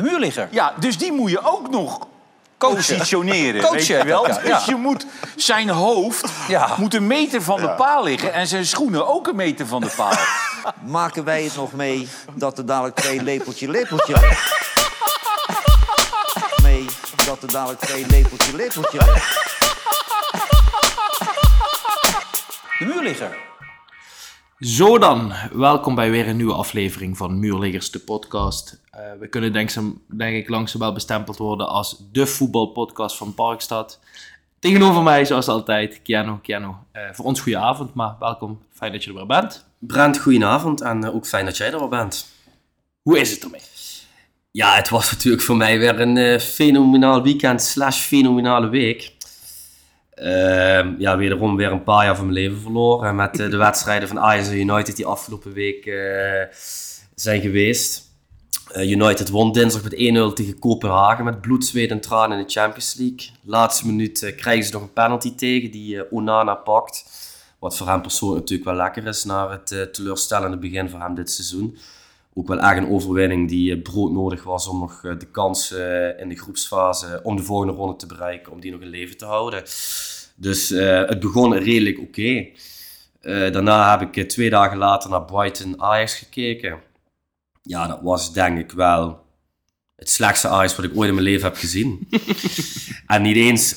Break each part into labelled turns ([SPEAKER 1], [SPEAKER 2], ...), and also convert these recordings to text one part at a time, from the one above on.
[SPEAKER 1] De muurligger.
[SPEAKER 2] Ja, dus die moet je ook nog
[SPEAKER 1] Coachen.
[SPEAKER 2] positioneren.
[SPEAKER 1] Coachen
[SPEAKER 2] weet je wel?
[SPEAKER 1] ja.
[SPEAKER 2] Dus je moet zijn hoofd
[SPEAKER 1] Ja.
[SPEAKER 2] moet een meter van de paal liggen en zijn schoenen ook een meter van de paal.
[SPEAKER 3] Maken wij het nog mee dat er dadelijk twee lepeltje lepeltje... mee dat er dadelijk twee lepeltje lepeltje...
[SPEAKER 1] De muurligger.
[SPEAKER 4] Zo dan, welkom bij weer een nieuwe aflevering van Muurliggers, de podcast. Eh, we kunnen denk, denk ik langzaam wel bestempeld worden als de voetbalpodcast van Parkstad. Tegenover mij, zoals altijd, Kiano. Kiano, eh, voor ons goede avond, maar welkom. Fijn dat je er weer bent.
[SPEAKER 5] Brent, goedenavond en eh, ook fijn dat jij er weer bent.
[SPEAKER 4] Hoe is het ermee?
[SPEAKER 5] Ja, het was natuurlijk voor mij weer een fenomenaal weekend slash fenomenale week. Ehm, ja, wederom weer een paar jaar van mijn leven verloren met eh, de wedstrijden van Ajax United die afgelopen week eh, zijn geweest. Eh, United won dinsdag met 1-0 tegen Kopenhagen met bloed, zweet en tranen in de Champions League. Laatste minuut krijgen ze nog een penalty tegen die Onana pakt. Wat voor hem persoonlijk natuurlijk wel lekker is na het teleurstellende begin voor hem dit seizoen. Ook wel echt een overwinning die broodnodig was om nog de kans in de groepsfase om de volgende ronde te bereiken, om die nog in leven te houden. Dus eh, het begon redelijk oké. Eh, daarna heb ik eh, twee dagen later naar Brighton Ajax gekeken. Ja, dat was denk ik wel het slechtste Ajax wat ik ooit in mijn leven heb gezien. en niet eens...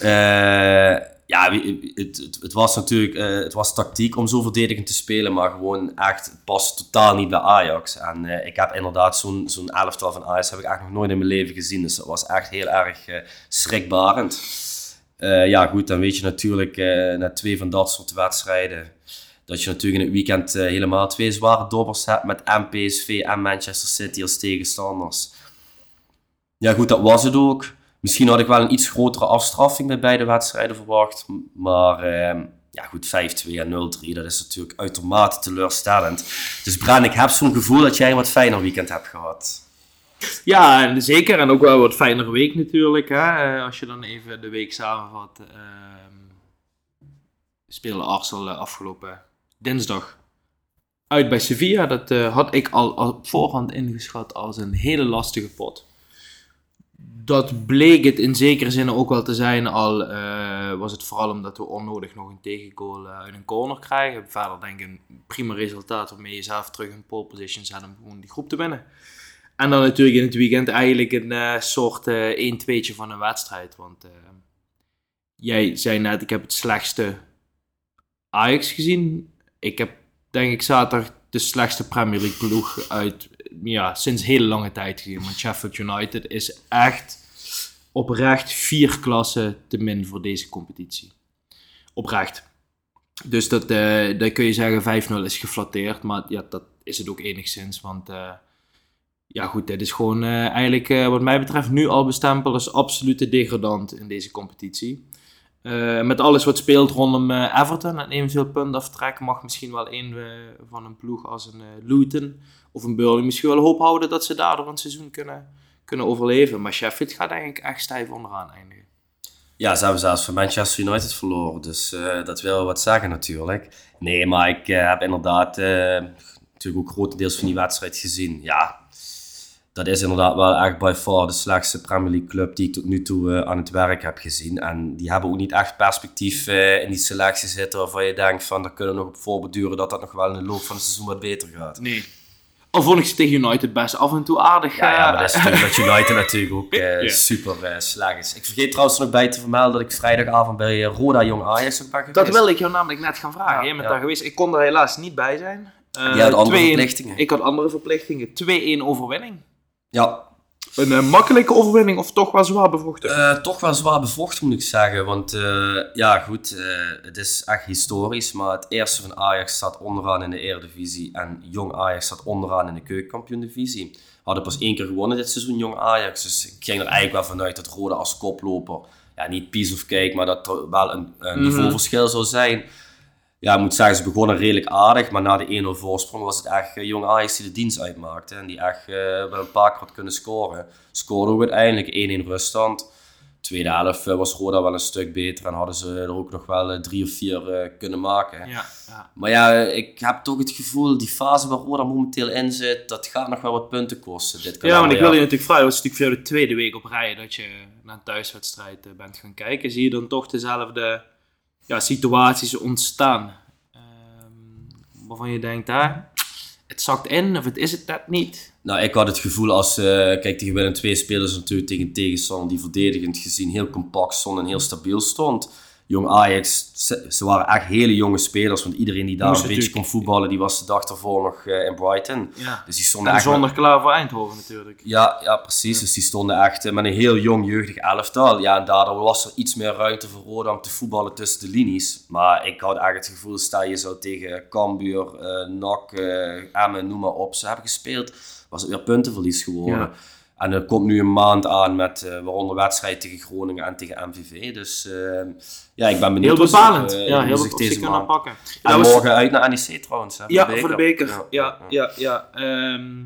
[SPEAKER 5] ja, het, het, het was natuurlijk het was tactiek om zo verdedigend te spelen, maar gewoon echt, het past totaal niet bij Ajax. En ik heb inderdaad zo'n zo'n elftal van Ajax heb ik echt nog nooit in mijn leven gezien. Dus dat was echt heel erg schrikbarend. Eh, ja, goed, dan weet je natuurlijk eh, na twee van dat soort wedstrijden dat je natuurlijk in het weekend eh, helemaal twee zware dobbers hebt met en PSV en Manchester City als tegenstanders. Ja, goed, dat was het ook. Misschien had ik wel een iets grotere afstraffing bij beide wedstrijden verwacht. Maar ehm, ja, goed, 5-2 en 0-3, dat is natuurlijk uitermate teleurstellend. Dus Bran, ik heb zo'n gevoel dat jij een wat fijner weekend hebt gehad.
[SPEAKER 4] Ja, en zeker. En ook wel wat fijnere week natuurlijk. Hè? Eh, als je dan even de week samenvat. ehm speelde Arsenal eh, afgelopen dinsdag uit bij Sevilla. Dat eh, had ik al, al op voorhand ingeschat als een hele lastige pot. Dat bleek het in zekere zin ook wel te zijn. Al was het vooral omdat we onnodig nog een tegengoal eh, uit een corner krijgen. Verder denk ik een prima resultaat waarmee je zelf terug in pole position zet om gewoon die groep te winnen. En dan natuurlijk in het weekend eigenlijk een eh, soort eh 1-2'tje van een wedstrijd. Want eh, jij zei net, ik heb het slechtste Ajax gezien. Ik heb denk ik zaterdag de slechtste Premier League ploeg uit ja, sinds hele lange tijd gezien. Want Sheffield United is echt oprecht vier klassen te min voor deze competitie. Oprecht. Dus dat, eh dan kun je zeggen 5-0 is geflatteerd. Maar ja, dat is het ook enigszins. Want eh, ja, goed, dit is gewoon eh, eigenlijk eh, wat mij betreft nu al bestempeld als absolute degradant in deze competitie. Eh, met alles wat speelt rondom Everton en eventueel puntaftrek mag misschien wel een van een ploeg als een Luton of een Burnley misschien wel hoop houden dat ze daardoor een seizoen kunnen, kunnen overleven. Maar Sheffield gaat ik echt stijf onderaan eindigen.
[SPEAKER 5] Ja, ze hebben zelfs van Manchester United verloren. Dus dat wil wat zeggen natuurlijk. Nee, maar ik heb inderdaad natuurlijk ook grotendeels van die wedstrijd gezien. Ja, dat is inderdaad wel echt by far de slechtste Premier League club die ik tot nu toe eh, aan het werk heb gezien. En die hebben ook niet echt perspectief eh, in die selectie zitten waarvan je denkt van, daar kunnen we nog op voorbeduren dat dat nog wel in de loop van het seizoen wat beter gaat.
[SPEAKER 4] Nee. Al vond ik ze tegen United best af en toe aardig.
[SPEAKER 5] Ja, ja,
[SPEAKER 4] eh,
[SPEAKER 5] maar dat is natuurlijk dat United natuurlijk ook super slecht is. Ik vergeet trouwens nog bij te vermelden dat ik vrijdagavond bij Roda Jong Ajax ook ben.
[SPEAKER 4] Dat wilde ik jou namelijk net gaan vragen.
[SPEAKER 5] Ja,
[SPEAKER 4] Jij bent
[SPEAKER 5] ja.
[SPEAKER 4] daar geweest. Ik kon er helaas niet bij zijn.
[SPEAKER 5] Jij had andere
[SPEAKER 4] 2-1
[SPEAKER 5] verplichtingen.
[SPEAKER 4] Ik had andere verplichtingen. 2-1 overwinning.
[SPEAKER 5] Ja,
[SPEAKER 4] Een eh, makkelijke overwinning of toch wel zwaar bevochten?
[SPEAKER 5] Eh, toch wel zwaar bevochten moet ik zeggen. Want eh, ja, goed, eh, het is echt historisch. Maar het eerste van Ajax staat onderaan in de Eredivisie. En Jong Ajax staat onderaan in de Keukenkampioen-divisie. Hadden pas één keer gewonnen dit seizoen, Jong Ajax. Dus ik ging er eigenlijk wel vanuit dat Rode als koploper... Ja, niet piece of cake, maar dat er wel een, een
[SPEAKER 4] Mhm.
[SPEAKER 5] niveauverschil zou zijn. Ja, ik moet zeggen, ze begonnen redelijk aardig. Maar na de 1-0 voorsprong was het echt eh, Jong Ajax die de dienst uitmaakte. En die echt eh, wel een paar keer had kunnen scoren. Scoorde ook uiteindelijk 1-1 ruststand. tweede helft eh, was Roda wel een stuk beter en hadden ze er ook nog wel drie of vier kunnen maken.
[SPEAKER 4] Ja, ja.
[SPEAKER 5] Maar ja, ik heb toch het gevoel, die fase waar Roda momenteel in zit, dat gaat nog wel wat punten kosten. Dit
[SPEAKER 4] ja, want ik wil je natuurlijk vragen, dat is natuurlijk voor de tweede week op rij dat je naar een thuiswedstrijd bent gaan kijken. Zie je dan toch dezelfde ja, situaties ontstaan? Ehm, waarvan je denkt, daar, het zakt in of het is het net niet?
[SPEAKER 5] Nou, ik had het gevoel als, eh, kijk, tegen winnen twee spelers natuurlijk tegen tegenstander die verdedigend gezien heel compact stond en heel stabiel stond. Jong Ajax, ze, ze waren echt hele jonge spelers, want iedereen die daar
[SPEAKER 4] Moest
[SPEAKER 5] een beetje kon voetballen, die was de dag ervoor nog eh, in Brighton.
[SPEAKER 4] Ja.
[SPEAKER 5] Dus die stonden
[SPEAKER 4] En
[SPEAKER 5] echt
[SPEAKER 4] zondag klaar voor Eindhoven natuurlijk.
[SPEAKER 5] Ja, ja, precies. Dus die stonden echt eh, met een heel jong jeugdig elftal. Ja, en daardoor was er iets meer ruimte voor Roda om te voetballen tussen de linies. Maar ik had echt het gevoel, stel je zo tegen Cambuur, eh NAC, Emmen, noem maar op, ze hebben gespeeld, was het weer puntenverlies geworden.
[SPEAKER 4] Ja.
[SPEAKER 5] En er komt nu een maand aan met eh, waaronder wedstrijd tegen Groningen en tegen MVV. Dus eh, ja, ik ben benieuwd
[SPEAKER 4] Heel
[SPEAKER 5] hoe ze,
[SPEAKER 4] bepalend.
[SPEAKER 5] eh,
[SPEAKER 4] ja, heel
[SPEAKER 5] zich
[SPEAKER 4] deze kunnen pakken.
[SPEAKER 5] En
[SPEAKER 4] was-
[SPEAKER 5] morgen uit naar NEC trouwens. Hè,
[SPEAKER 4] Ja, voor de beker. Ja, ja, ja. Ehm,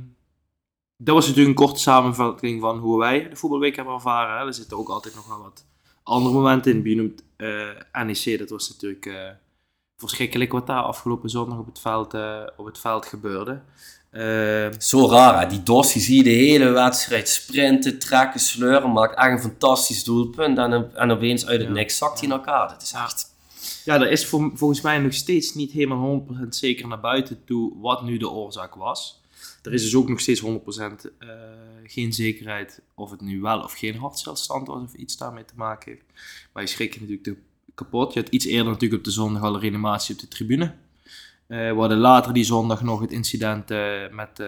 [SPEAKER 4] dat was natuurlijk een korte samenvatting van hoe wij de voetbalweek hebben ervaren. Hè. Er zitten ook altijd nog wel wat andere momenten in. Je noemt eh, NEC, dat was natuurlijk verschrikkelijk wat daar afgelopen zondag op het veld, op het veld gebeurde. Ehm,
[SPEAKER 5] Zo raar, hè? die Dossi zie je de hele wedstrijd sprinten, trekken, sleuren, maakt echt een fantastisch doelpunt. En, en opeens uit het
[SPEAKER 4] Ja.
[SPEAKER 5] niks zakt hij in elkaar. Dat is echt...
[SPEAKER 4] ja, er is volgens mij nog steeds niet helemaal 100% zeker naar buiten toe wat nu de oorzaak was. Er is dus ook nog steeds 100% eh, geen zekerheid of het nu wel of geen hartstilstand was of iets daarmee te maken heeft. Maar je schrik je natuurlijk te- kapot. Je had iets eerder natuurlijk op de zondag al een reanimatie op de tribune. Eh, we hadden later die zondag nog het incident eh, met eh,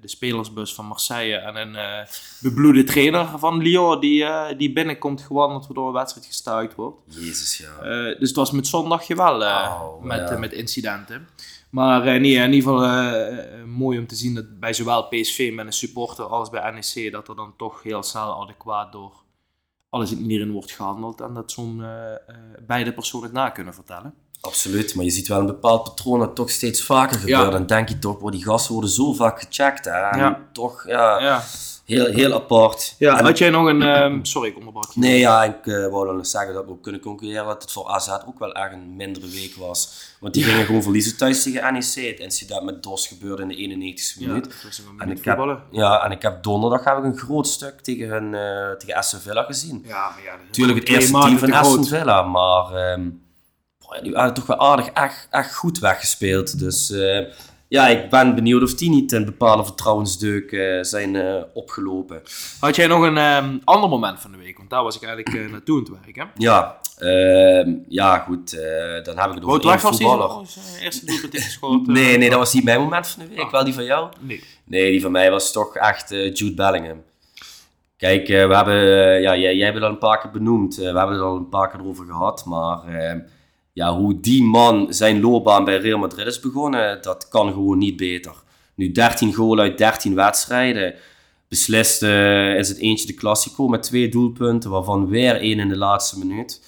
[SPEAKER 4] de spelersbus van Marseille en een bebloede trainer van Lyon die, die binnenkomt gewandeld waardoor een wedstrijd gestuikt wordt.
[SPEAKER 5] Jezus, ja.
[SPEAKER 4] Dus het was met zondagje wel
[SPEAKER 5] Oh,
[SPEAKER 4] met,
[SPEAKER 5] ja.
[SPEAKER 4] met incidenten. Maar nee, in ieder geval mooi om te zien dat bij zowel PSV met een supporter als bij NEC dat er dan toch heel snel adequaat door alles in hierin wordt gehandeld en dat zo'n beide personen het na kunnen vertellen.
[SPEAKER 5] Absoluut, maar je ziet wel een bepaald patroon dat toch steeds vaker
[SPEAKER 4] Ja.
[SPEAKER 5] gebeurt. Dan denk je toch, wow, die gasten worden zo vaak gecheckt. Hè? En
[SPEAKER 4] Ja.
[SPEAKER 5] toch, ja,
[SPEAKER 4] Ja,
[SPEAKER 5] heel, heel apart.
[SPEAKER 4] ja
[SPEAKER 5] En-
[SPEAKER 4] had jij nog een... ehm, sorry, ik onderbrak je.
[SPEAKER 5] Nee, ja, ik eh, wou dan nog zeggen dat we ook kunnen concluderen dat het voor AZ ook wel echt een mindere week was. Want die gingen gewoon verliezen thuis tegen NEC. Het incident met DOS gebeurde in de 91ste
[SPEAKER 4] Ja,
[SPEAKER 5] minuut.
[SPEAKER 4] dat was een
[SPEAKER 5] En
[SPEAKER 4] moment
[SPEAKER 5] ik, heb, ja, en ik heb donderdag heb ik een groot stuk tegen, hun, eh tegen Aston Villa gezien.
[SPEAKER 4] Ja, maar ja, dat is
[SPEAKER 5] Natuurlijk het eerste team van Aston. Villa, maar ehm, boah, die waren toch wel aardig, echt, echt goed weggespeeld. Dus eh, ja, ik ben benieuwd of die niet een bepaalde vertrouwensdeuk eh, zijn eh, opgelopen.
[SPEAKER 4] Had jij nog een ehm, ander moment van de week? Want daar was ik eigenlijk naartoe aan het werken.
[SPEAKER 5] Ja, ehm, ja goed, eh, dan heb ik het over één voetballer.
[SPEAKER 4] zijn eerste doelpunt eh,
[SPEAKER 5] Nee, nee, dat was niet mijn moment van de week.
[SPEAKER 4] Ah.
[SPEAKER 5] Wel die van jou?
[SPEAKER 4] Nee.
[SPEAKER 5] Nee, die van mij was toch echt eh, Jude Bellingham. Kijk, we hebben, ja, jij, jij hebt het al een paar keer benoemd. We hebben het al een paar keer over gehad. Maar eh, ja, hoe die man zijn loopbaan bij Real Madrid is begonnen, dat kan gewoon niet beter. Nu 13 goals uit 13 wedstrijden. Beslist eh, is het eentje de Classico met twee doelpunten, waarvan weer één in de laatste minuut.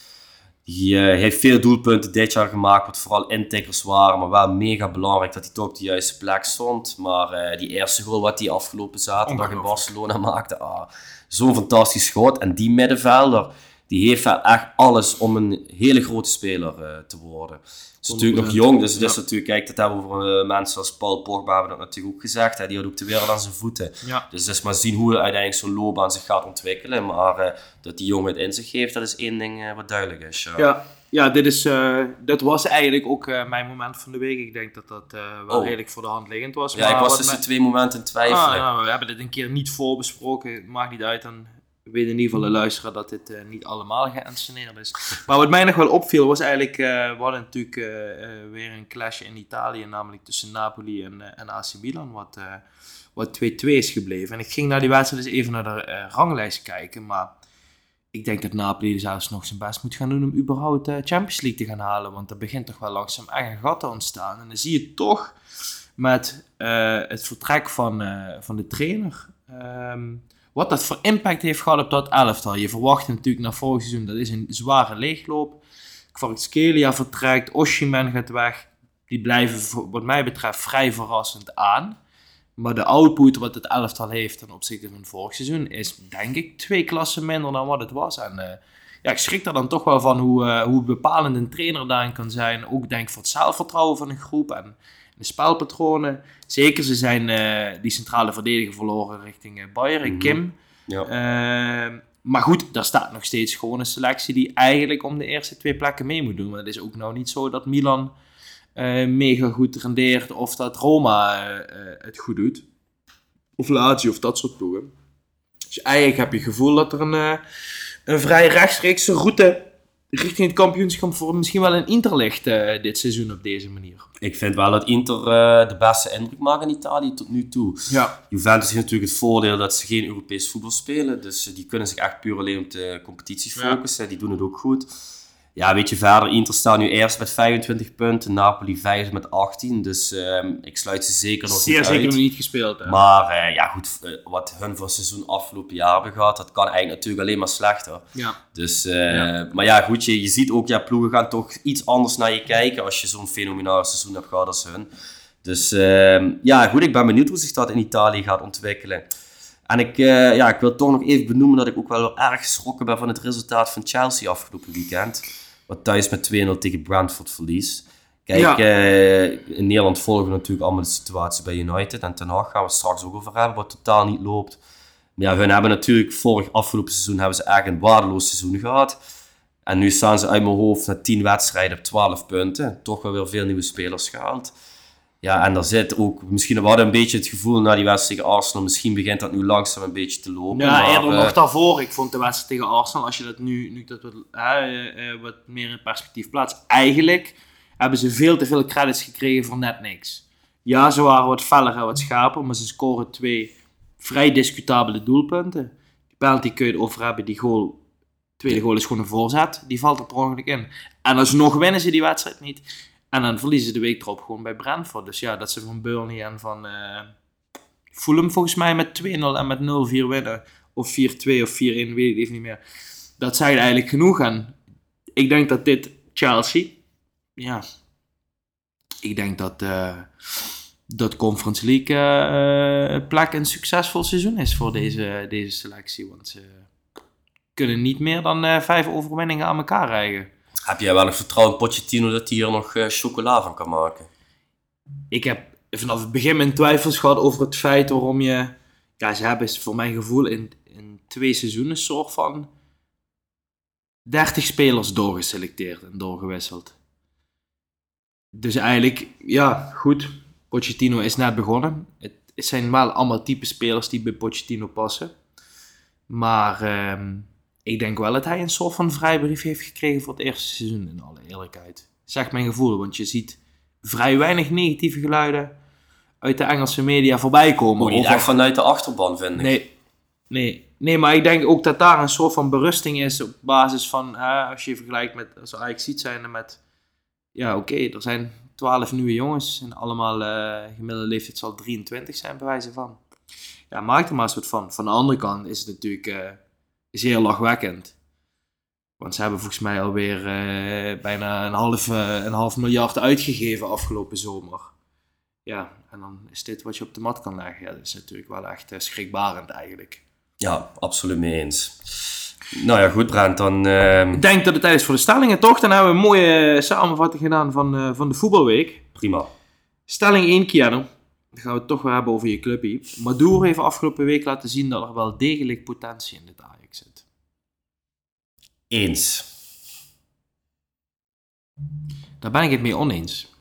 [SPEAKER 5] Die eh, heeft veel doelpunten dit jaar gemaakt, wat vooral intikkers waren, maar wel mega belangrijk dat hij toch op de juiste plek stond. Maar eh, die eerste goal wat hij afgelopen zaterdag in. Barcelona maakte, ah, zo'n fantastisch schot. En die middenvelder, die heeft wel echt alles om een hele grote speler eh, te worden. Hij is natuurlijk nog jong, dus het is
[SPEAKER 4] Ja.
[SPEAKER 5] natuurlijk, kijk, dat hebben we voor eh, mensen als Paul Pogba hebben dat natuurlijk ook gezegd. Hè, die had ook de wereld aan zijn voeten.
[SPEAKER 4] Ja.
[SPEAKER 5] Dus het is maar zien hoe uiteindelijk zo'n loopbaan zich gaat ontwikkelen. Maar eh, dat die jongen het in zich heeft, dat is één ding wat duidelijk is. Ja.
[SPEAKER 4] Ja, ja dit, is, dat was eigenlijk ook mijn moment van de week. Ik denk dat dat wel
[SPEAKER 5] Oh.
[SPEAKER 4] redelijk voor de hand liggend was.
[SPEAKER 5] Ja, ik
[SPEAKER 4] maar
[SPEAKER 5] was
[SPEAKER 4] wat
[SPEAKER 5] tussen twee momenten in twijfel.
[SPEAKER 4] Ah, ja, we hebben dit een keer niet voorbesproken. Het maakt niet uit, dan weet in ieder geval de luisteraar dat dit eh, niet allemaal geënsceneerd is. Maar wat mij nog wel opviel was eigenlijk, eh, we hadden natuurlijk eh, weer een clash in Italië, namelijk tussen Napoli en, en AC Milan, wat, wat 2-2 is gebleven. En ik ging naar die wedstrijd eens even naar de ranglijst kijken, maar ik denk dat Napoli zelfs nog zijn best moet gaan doen om überhaupt de Champions League te gaan halen, want er begint toch wel langzaam echt een gat te ontstaan. En dan zie je toch met het vertrek van, van de trainer. ehm, wat dat voor impact heeft gehad op dat elftal. Je verwacht natuurlijk naar vorig seizoen, dat is een zware leegloop. Kvaratskhelia vertrekt, Oshiman gaat weg. Die blijven wat mij betreft vrij verrassend aan. Maar de output wat het elftal heeft ten opzichte van vorig seizoen is denk ik twee klassen minder dan wat het was. En eh, ja, ik schrik er dan toch wel van hoe, eh, hoe bepalend een trainer daarin kan zijn. Ook denk voor het zelfvertrouwen van een groep en de spelpatronen. Zeker, ze zijn eh, die centrale verdediger verloren richting uh, Bayern,
[SPEAKER 5] Mhm.
[SPEAKER 4] Kim.
[SPEAKER 5] Ja.
[SPEAKER 4] Ehm, maar goed, daar staat nog steeds gewoon een selectie die eigenlijk om de eerste twee plekken mee moet doen. Maar het is ook nou niet zo dat Milan eh, mega goed rendeert of dat Roma eh, eh, het goed doet. Of Lazio of dat soort ploegen. Dus eigenlijk heb je het gevoel dat er een, eh, een vrij rechtstreekse route richting het kampioenschap voor misschien wel een Inter ligt eh, dit seizoen op deze manier.
[SPEAKER 5] Ik vind wel dat Inter eh, de beste indruk maakt in Italië tot nu toe.
[SPEAKER 4] Ja.
[SPEAKER 5] Juventus heeft natuurlijk het voordeel dat ze geen Europees voetbal spelen. Dus eh, die kunnen zich echt puur alleen op de competitie
[SPEAKER 4] Ja.
[SPEAKER 5] focussen. Die doen het ook goed. Ja, weet je, verder, Inter staat nu eerst met 25 punten. Napoli vijfde met 18. Dus ehm, ik sluit ze zeker nog
[SPEAKER 4] Zeer
[SPEAKER 5] niet
[SPEAKER 4] zeker
[SPEAKER 5] uit.
[SPEAKER 4] nog niet gespeeld. Hè?
[SPEAKER 5] Maar eh, ja, goed, eh, wat hun voor seizoen afgelopen jaar hebben gehad, dat kan eigenlijk natuurlijk alleen maar slechter.
[SPEAKER 4] ja.
[SPEAKER 5] Dus, eh, Maar ja, goed, je, je ziet ook, ja, ploegen gaan toch iets anders naar je kijken als je zo'n fenomenaal seizoen hebt gehad als hun. Dus ehm, ja, goed, ik ben benieuwd hoe zich dat in Italië gaat ontwikkelen. En ik, ja, ik wil toch nog even benoemen dat ik ook wel erg geschrokken ben van het resultaat van Chelsea afgelopen weekend. Wat thuis met 2-0 tegen Brentford verliest. Kijk,
[SPEAKER 4] Ja.
[SPEAKER 5] eh, in Nederland volgen we natuurlijk allemaal de situatie bij United. En Ten Hag gaan we straks ook over hebben, wat totaal niet loopt. Maar ja, hun hebben natuurlijk vorig afgelopen seizoen hebben ze echt een waardeloos seizoen gehad. En nu staan ze uit mijn hoofd na 10 wedstrijden op 12 punten. Toch wel weer veel nieuwe spelers gehaald. Ja, en daar zit ook misschien we hadden een beetje het gevoel na die wedstrijd tegen Arsenal. Misschien begint dat nu langzaam een beetje te lopen.
[SPEAKER 4] Ja,
[SPEAKER 5] maar,
[SPEAKER 4] eerder
[SPEAKER 5] eh,
[SPEAKER 4] nog daarvoor. Ik vond de wedstrijd tegen Arsenal, als je dat nu, nu dat wat, eh, eh, wat meer in perspectief plaatst, eigenlijk hebben ze veel te veel credits gekregen voor net niks. Ja, ze waren wat feller en wat schaper, maar ze scoren twee vrij discutabele doelpunten. Die penalty kun je erover hebben, die goal, tweede goal is gewoon een voorzet, die valt er per ongeluk in. En alsnog winnen ze die wedstrijd niet. En dan verliezen ze de week erop gewoon bij Brentford. Dus ja, dat ze van Burnley en van eh Fulham volgens mij met 2-0 en met 0-4 winnen. Of 4-2 of 4-1, weet ik even niet meer. Dat zijn eigenlijk genoeg. En ik denk dat dit Chelsea, ja, ik denk dat eh, dat Conference League eh, plek een succesvol seizoen is voor deze, deze selectie. Want ze kunnen niet meer dan vijf overwinningen aan elkaar rijgen.
[SPEAKER 5] Heb jij wel nog vertrouwen in Pochettino dat hij hier nog eh, chocola van kan maken?
[SPEAKER 4] ik heb vanaf het begin mijn twijfels gehad over het feit waarom je... Ja, ze hebben voor mijn gevoel in, in twee seizoenen een soort van 30 spelers doorgeselecteerd en doorgewisseld. Dus eigenlijk, ja, goed. Pochettino is net begonnen. Het, het zijn wel allemaal type spelers die bij Pochettino passen. Maar ehm, ik denk wel dat hij een soort van vrijbrief heeft gekregen voor het eerste seizoen, in alle eerlijkheid. Zeg mijn gevoel, want je ziet vrij weinig negatieve geluiden uit de Engelse media voorbij komen.
[SPEAKER 5] Ook niet
[SPEAKER 4] over-
[SPEAKER 5] echt vanuit de achterban, vind ik.
[SPEAKER 4] Nee, nee, nee, maar ik denk ook dat daar een soort van berusting is op basis van, hè, als je vergelijkt met, als Ajax ziet zijn met, ja oké, er zijn 12 nieuwe jongens en allemaal eh gemiddelde leeftijd zal 23 zijn, bij wijze van. Ja, maak er maar eens wat van. Van de andere kant is het natuurlijk eh, zeer lachwekkend. Want ze hebben volgens mij alweer eh, bijna een half, eh, een half miljard uitgegeven afgelopen zomer. Ja, en dan is dit wat je op de mat kan leggen. Ja, dat is natuurlijk wel echt eh, schrikbarend eigenlijk.
[SPEAKER 5] Ja, absoluut mee eens. Nou ja, goed Brent, dan... ehm,
[SPEAKER 4] Ik denk dat het tijd is voor de stellingen, toch? Dan hebben we een mooie samenvatting gedaan van, van de voetbalweek.
[SPEAKER 5] prima.
[SPEAKER 4] Stelling 1, Keanu. Dan gaan we het toch weer hebben over je clubje. Maduro heeft afgelopen week laten zien dat er wel degelijk potentie in dit Ajax zit.
[SPEAKER 5] Eens.
[SPEAKER 4] Daar ben ik het mee oneens.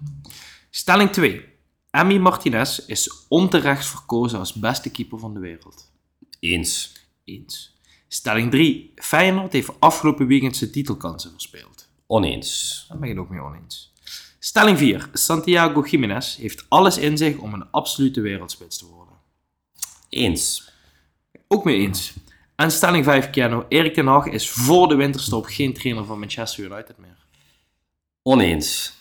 [SPEAKER 4] Stelling 2. Emi Martinez is onterecht verkozen als beste keeper van de wereld.
[SPEAKER 5] Eens.
[SPEAKER 4] Eens. Stelling 3. Feyenoord heeft afgelopen weekend zijn titelkansen verspeeld.
[SPEAKER 5] Oneens.
[SPEAKER 4] Daar ben ik het ook mee oneens. Stelling 4. Santiago Jiménez heeft alles in zich om een absolute wereldspits te worden.
[SPEAKER 5] Eens.
[SPEAKER 4] Ook mee eens. En stelling 5, Keanu. Erik ten Hag is voor de winterstop geen trainer van Manchester United meer.
[SPEAKER 5] Oneens.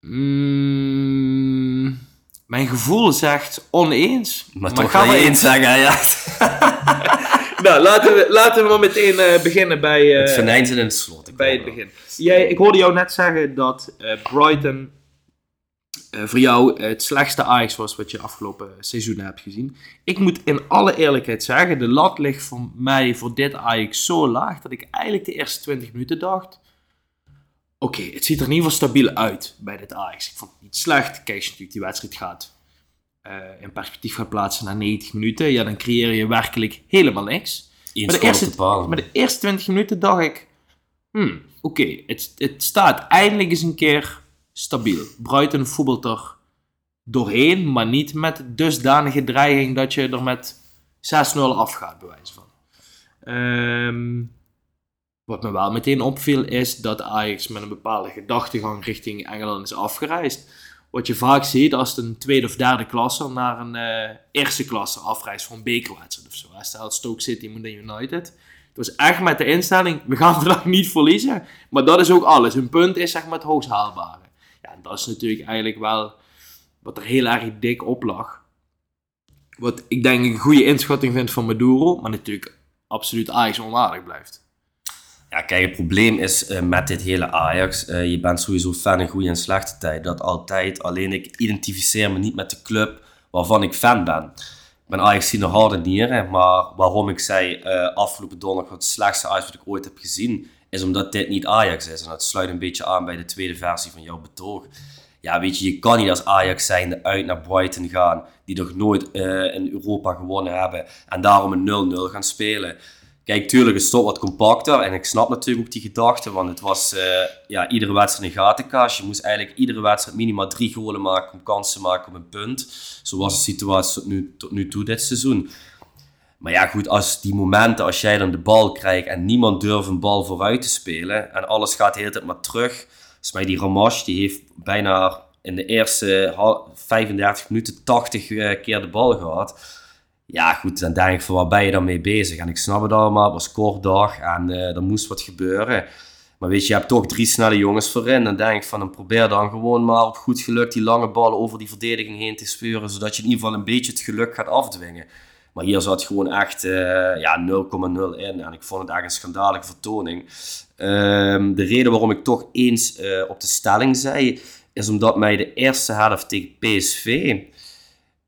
[SPEAKER 4] Mm, mijn gevoel zegt oneens.
[SPEAKER 5] Maar, toch
[SPEAKER 4] gaan
[SPEAKER 5] ga
[SPEAKER 4] we
[SPEAKER 5] je eens zeggen, ja.
[SPEAKER 4] Nou, laten we, laten we maar meteen eh, beginnen bij, eh,
[SPEAKER 5] het venijn zit in het slot.
[SPEAKER 4] Bij het
[SPEAKER 5] wel.
[SPEAKER 4] begin. Jij, ik hoorde jou net zeggen dat eh, Brighton eh, voor jou het slechtste Ajax was wat je afgelopen seizoen hebt gezien. Ik moet in alle eerlijkheid zeggen, de lat ligt voor mij voor dit Ajax zo laag dat ik eigenlijk de eerste 20 minuten dacht. Oké, het ziet er in ieder geval stabiel uit bij dit Ajax. Ik vond het niet slecht. Kijk, als je natuurlijk die wedstrijd gaat eh, in perspectief gaat plaatsen na 90 minuten, ja, dan creëer je werkelijk helemaal niks. Maar de, eerste, maar de eerste 20 minuten dacht ik, hmm, oké, het, het staat eindelijk eens een keer stabiel. Brighton voetbalt er doorheen, maar niet met dusdanige dreiging dat je er met 6-0 afgaat, wijze van. Ehm, wat me wel meteen opviel is dat Ajax met een bepaalde gedachtegang richting Engeland is afgereisd. Wat je vaak ziet als een tweede of derde klasse naar een eh, eerste klasse afreist voor een bekerwedstrijd of zo. Stel Stoke City naar United. Het was echt met de instelling, we gaan vandaag niet verliezen. Maar dat is ook alles. Hun punt is zeg maar het hoogst haalbare. Ja, dat is natuurlijk eigenlijk wel wat er heel erg dik op lag. Wat ik denk een goede inschatting vind van Maduro, maar natuurlijk absoluut Ajax onwaardig blijft.
[SPEAKER 5] Ja, kijk, het probleem is eh, met dit hele Ajax, eh, je bent sowieso fan in goede en slechte tijd. Dat altijd. Alleen ik identificeer me niet met de club waarvan ik fan ben. Ben Ajax nog harde nieren, maar waarom ik zei eh, afgelopen donderdag het slechtste Ajax wat ik ooit heb gezien, is omdat dit niet Ajax is. En dat sluit een beetje aan bij de tweede versie van jouw betoog. Ja, weet je, je kan niet als Ajax zijnde uit naar Brighton gaan, die nog nooit eh, in Europa gewonnen hebben, en daarom een 0-0 gaan spelen. Kijk, tuurlijk het toch wat compacter. En ik snap natuurlijk ook die gedachte. Want het was eh, ja, iedere wedstrijd een gatenkaas. Je moest eigenlijk iedere wedstrijd minimaal drie golen maken om kansen te maken op een punt. Zo was de situatie tot nu, tot nu toe dit seizoen. Maar ja, goed, als die momenten, als jij dan de bal krijgt en niemand durft een bal vooruit te spelen. En alles gaat de hele tijd maar terug. Volgens mij die Ramash, die heeft bijna in de eerste hal- 35 minuten 80 eh, keer de bal gehad. Ja, goed, dan denk ik van waar ben je dan mee bezig? En ik snap het allemaal, het was kort dag en eh, er moest wat gebeuren. Maar weet je, je hebt toch drie snelle jongens voorin. Dan denk ik van, dan probeer dan gewoon maar op goed geluk die lange ballen over die verdediging heen te speuren. Zodat je in ieder geval een beetje het geluk gaat afdwingen. Maar hier zat gewoon echt eh, ja, 0,0 in. En ik vond het echt een schandalige vertoning. Ehm, de reden waarom ik toch eens eh, op de stelling zei, is omdat mij de eerste helft tegen PSV,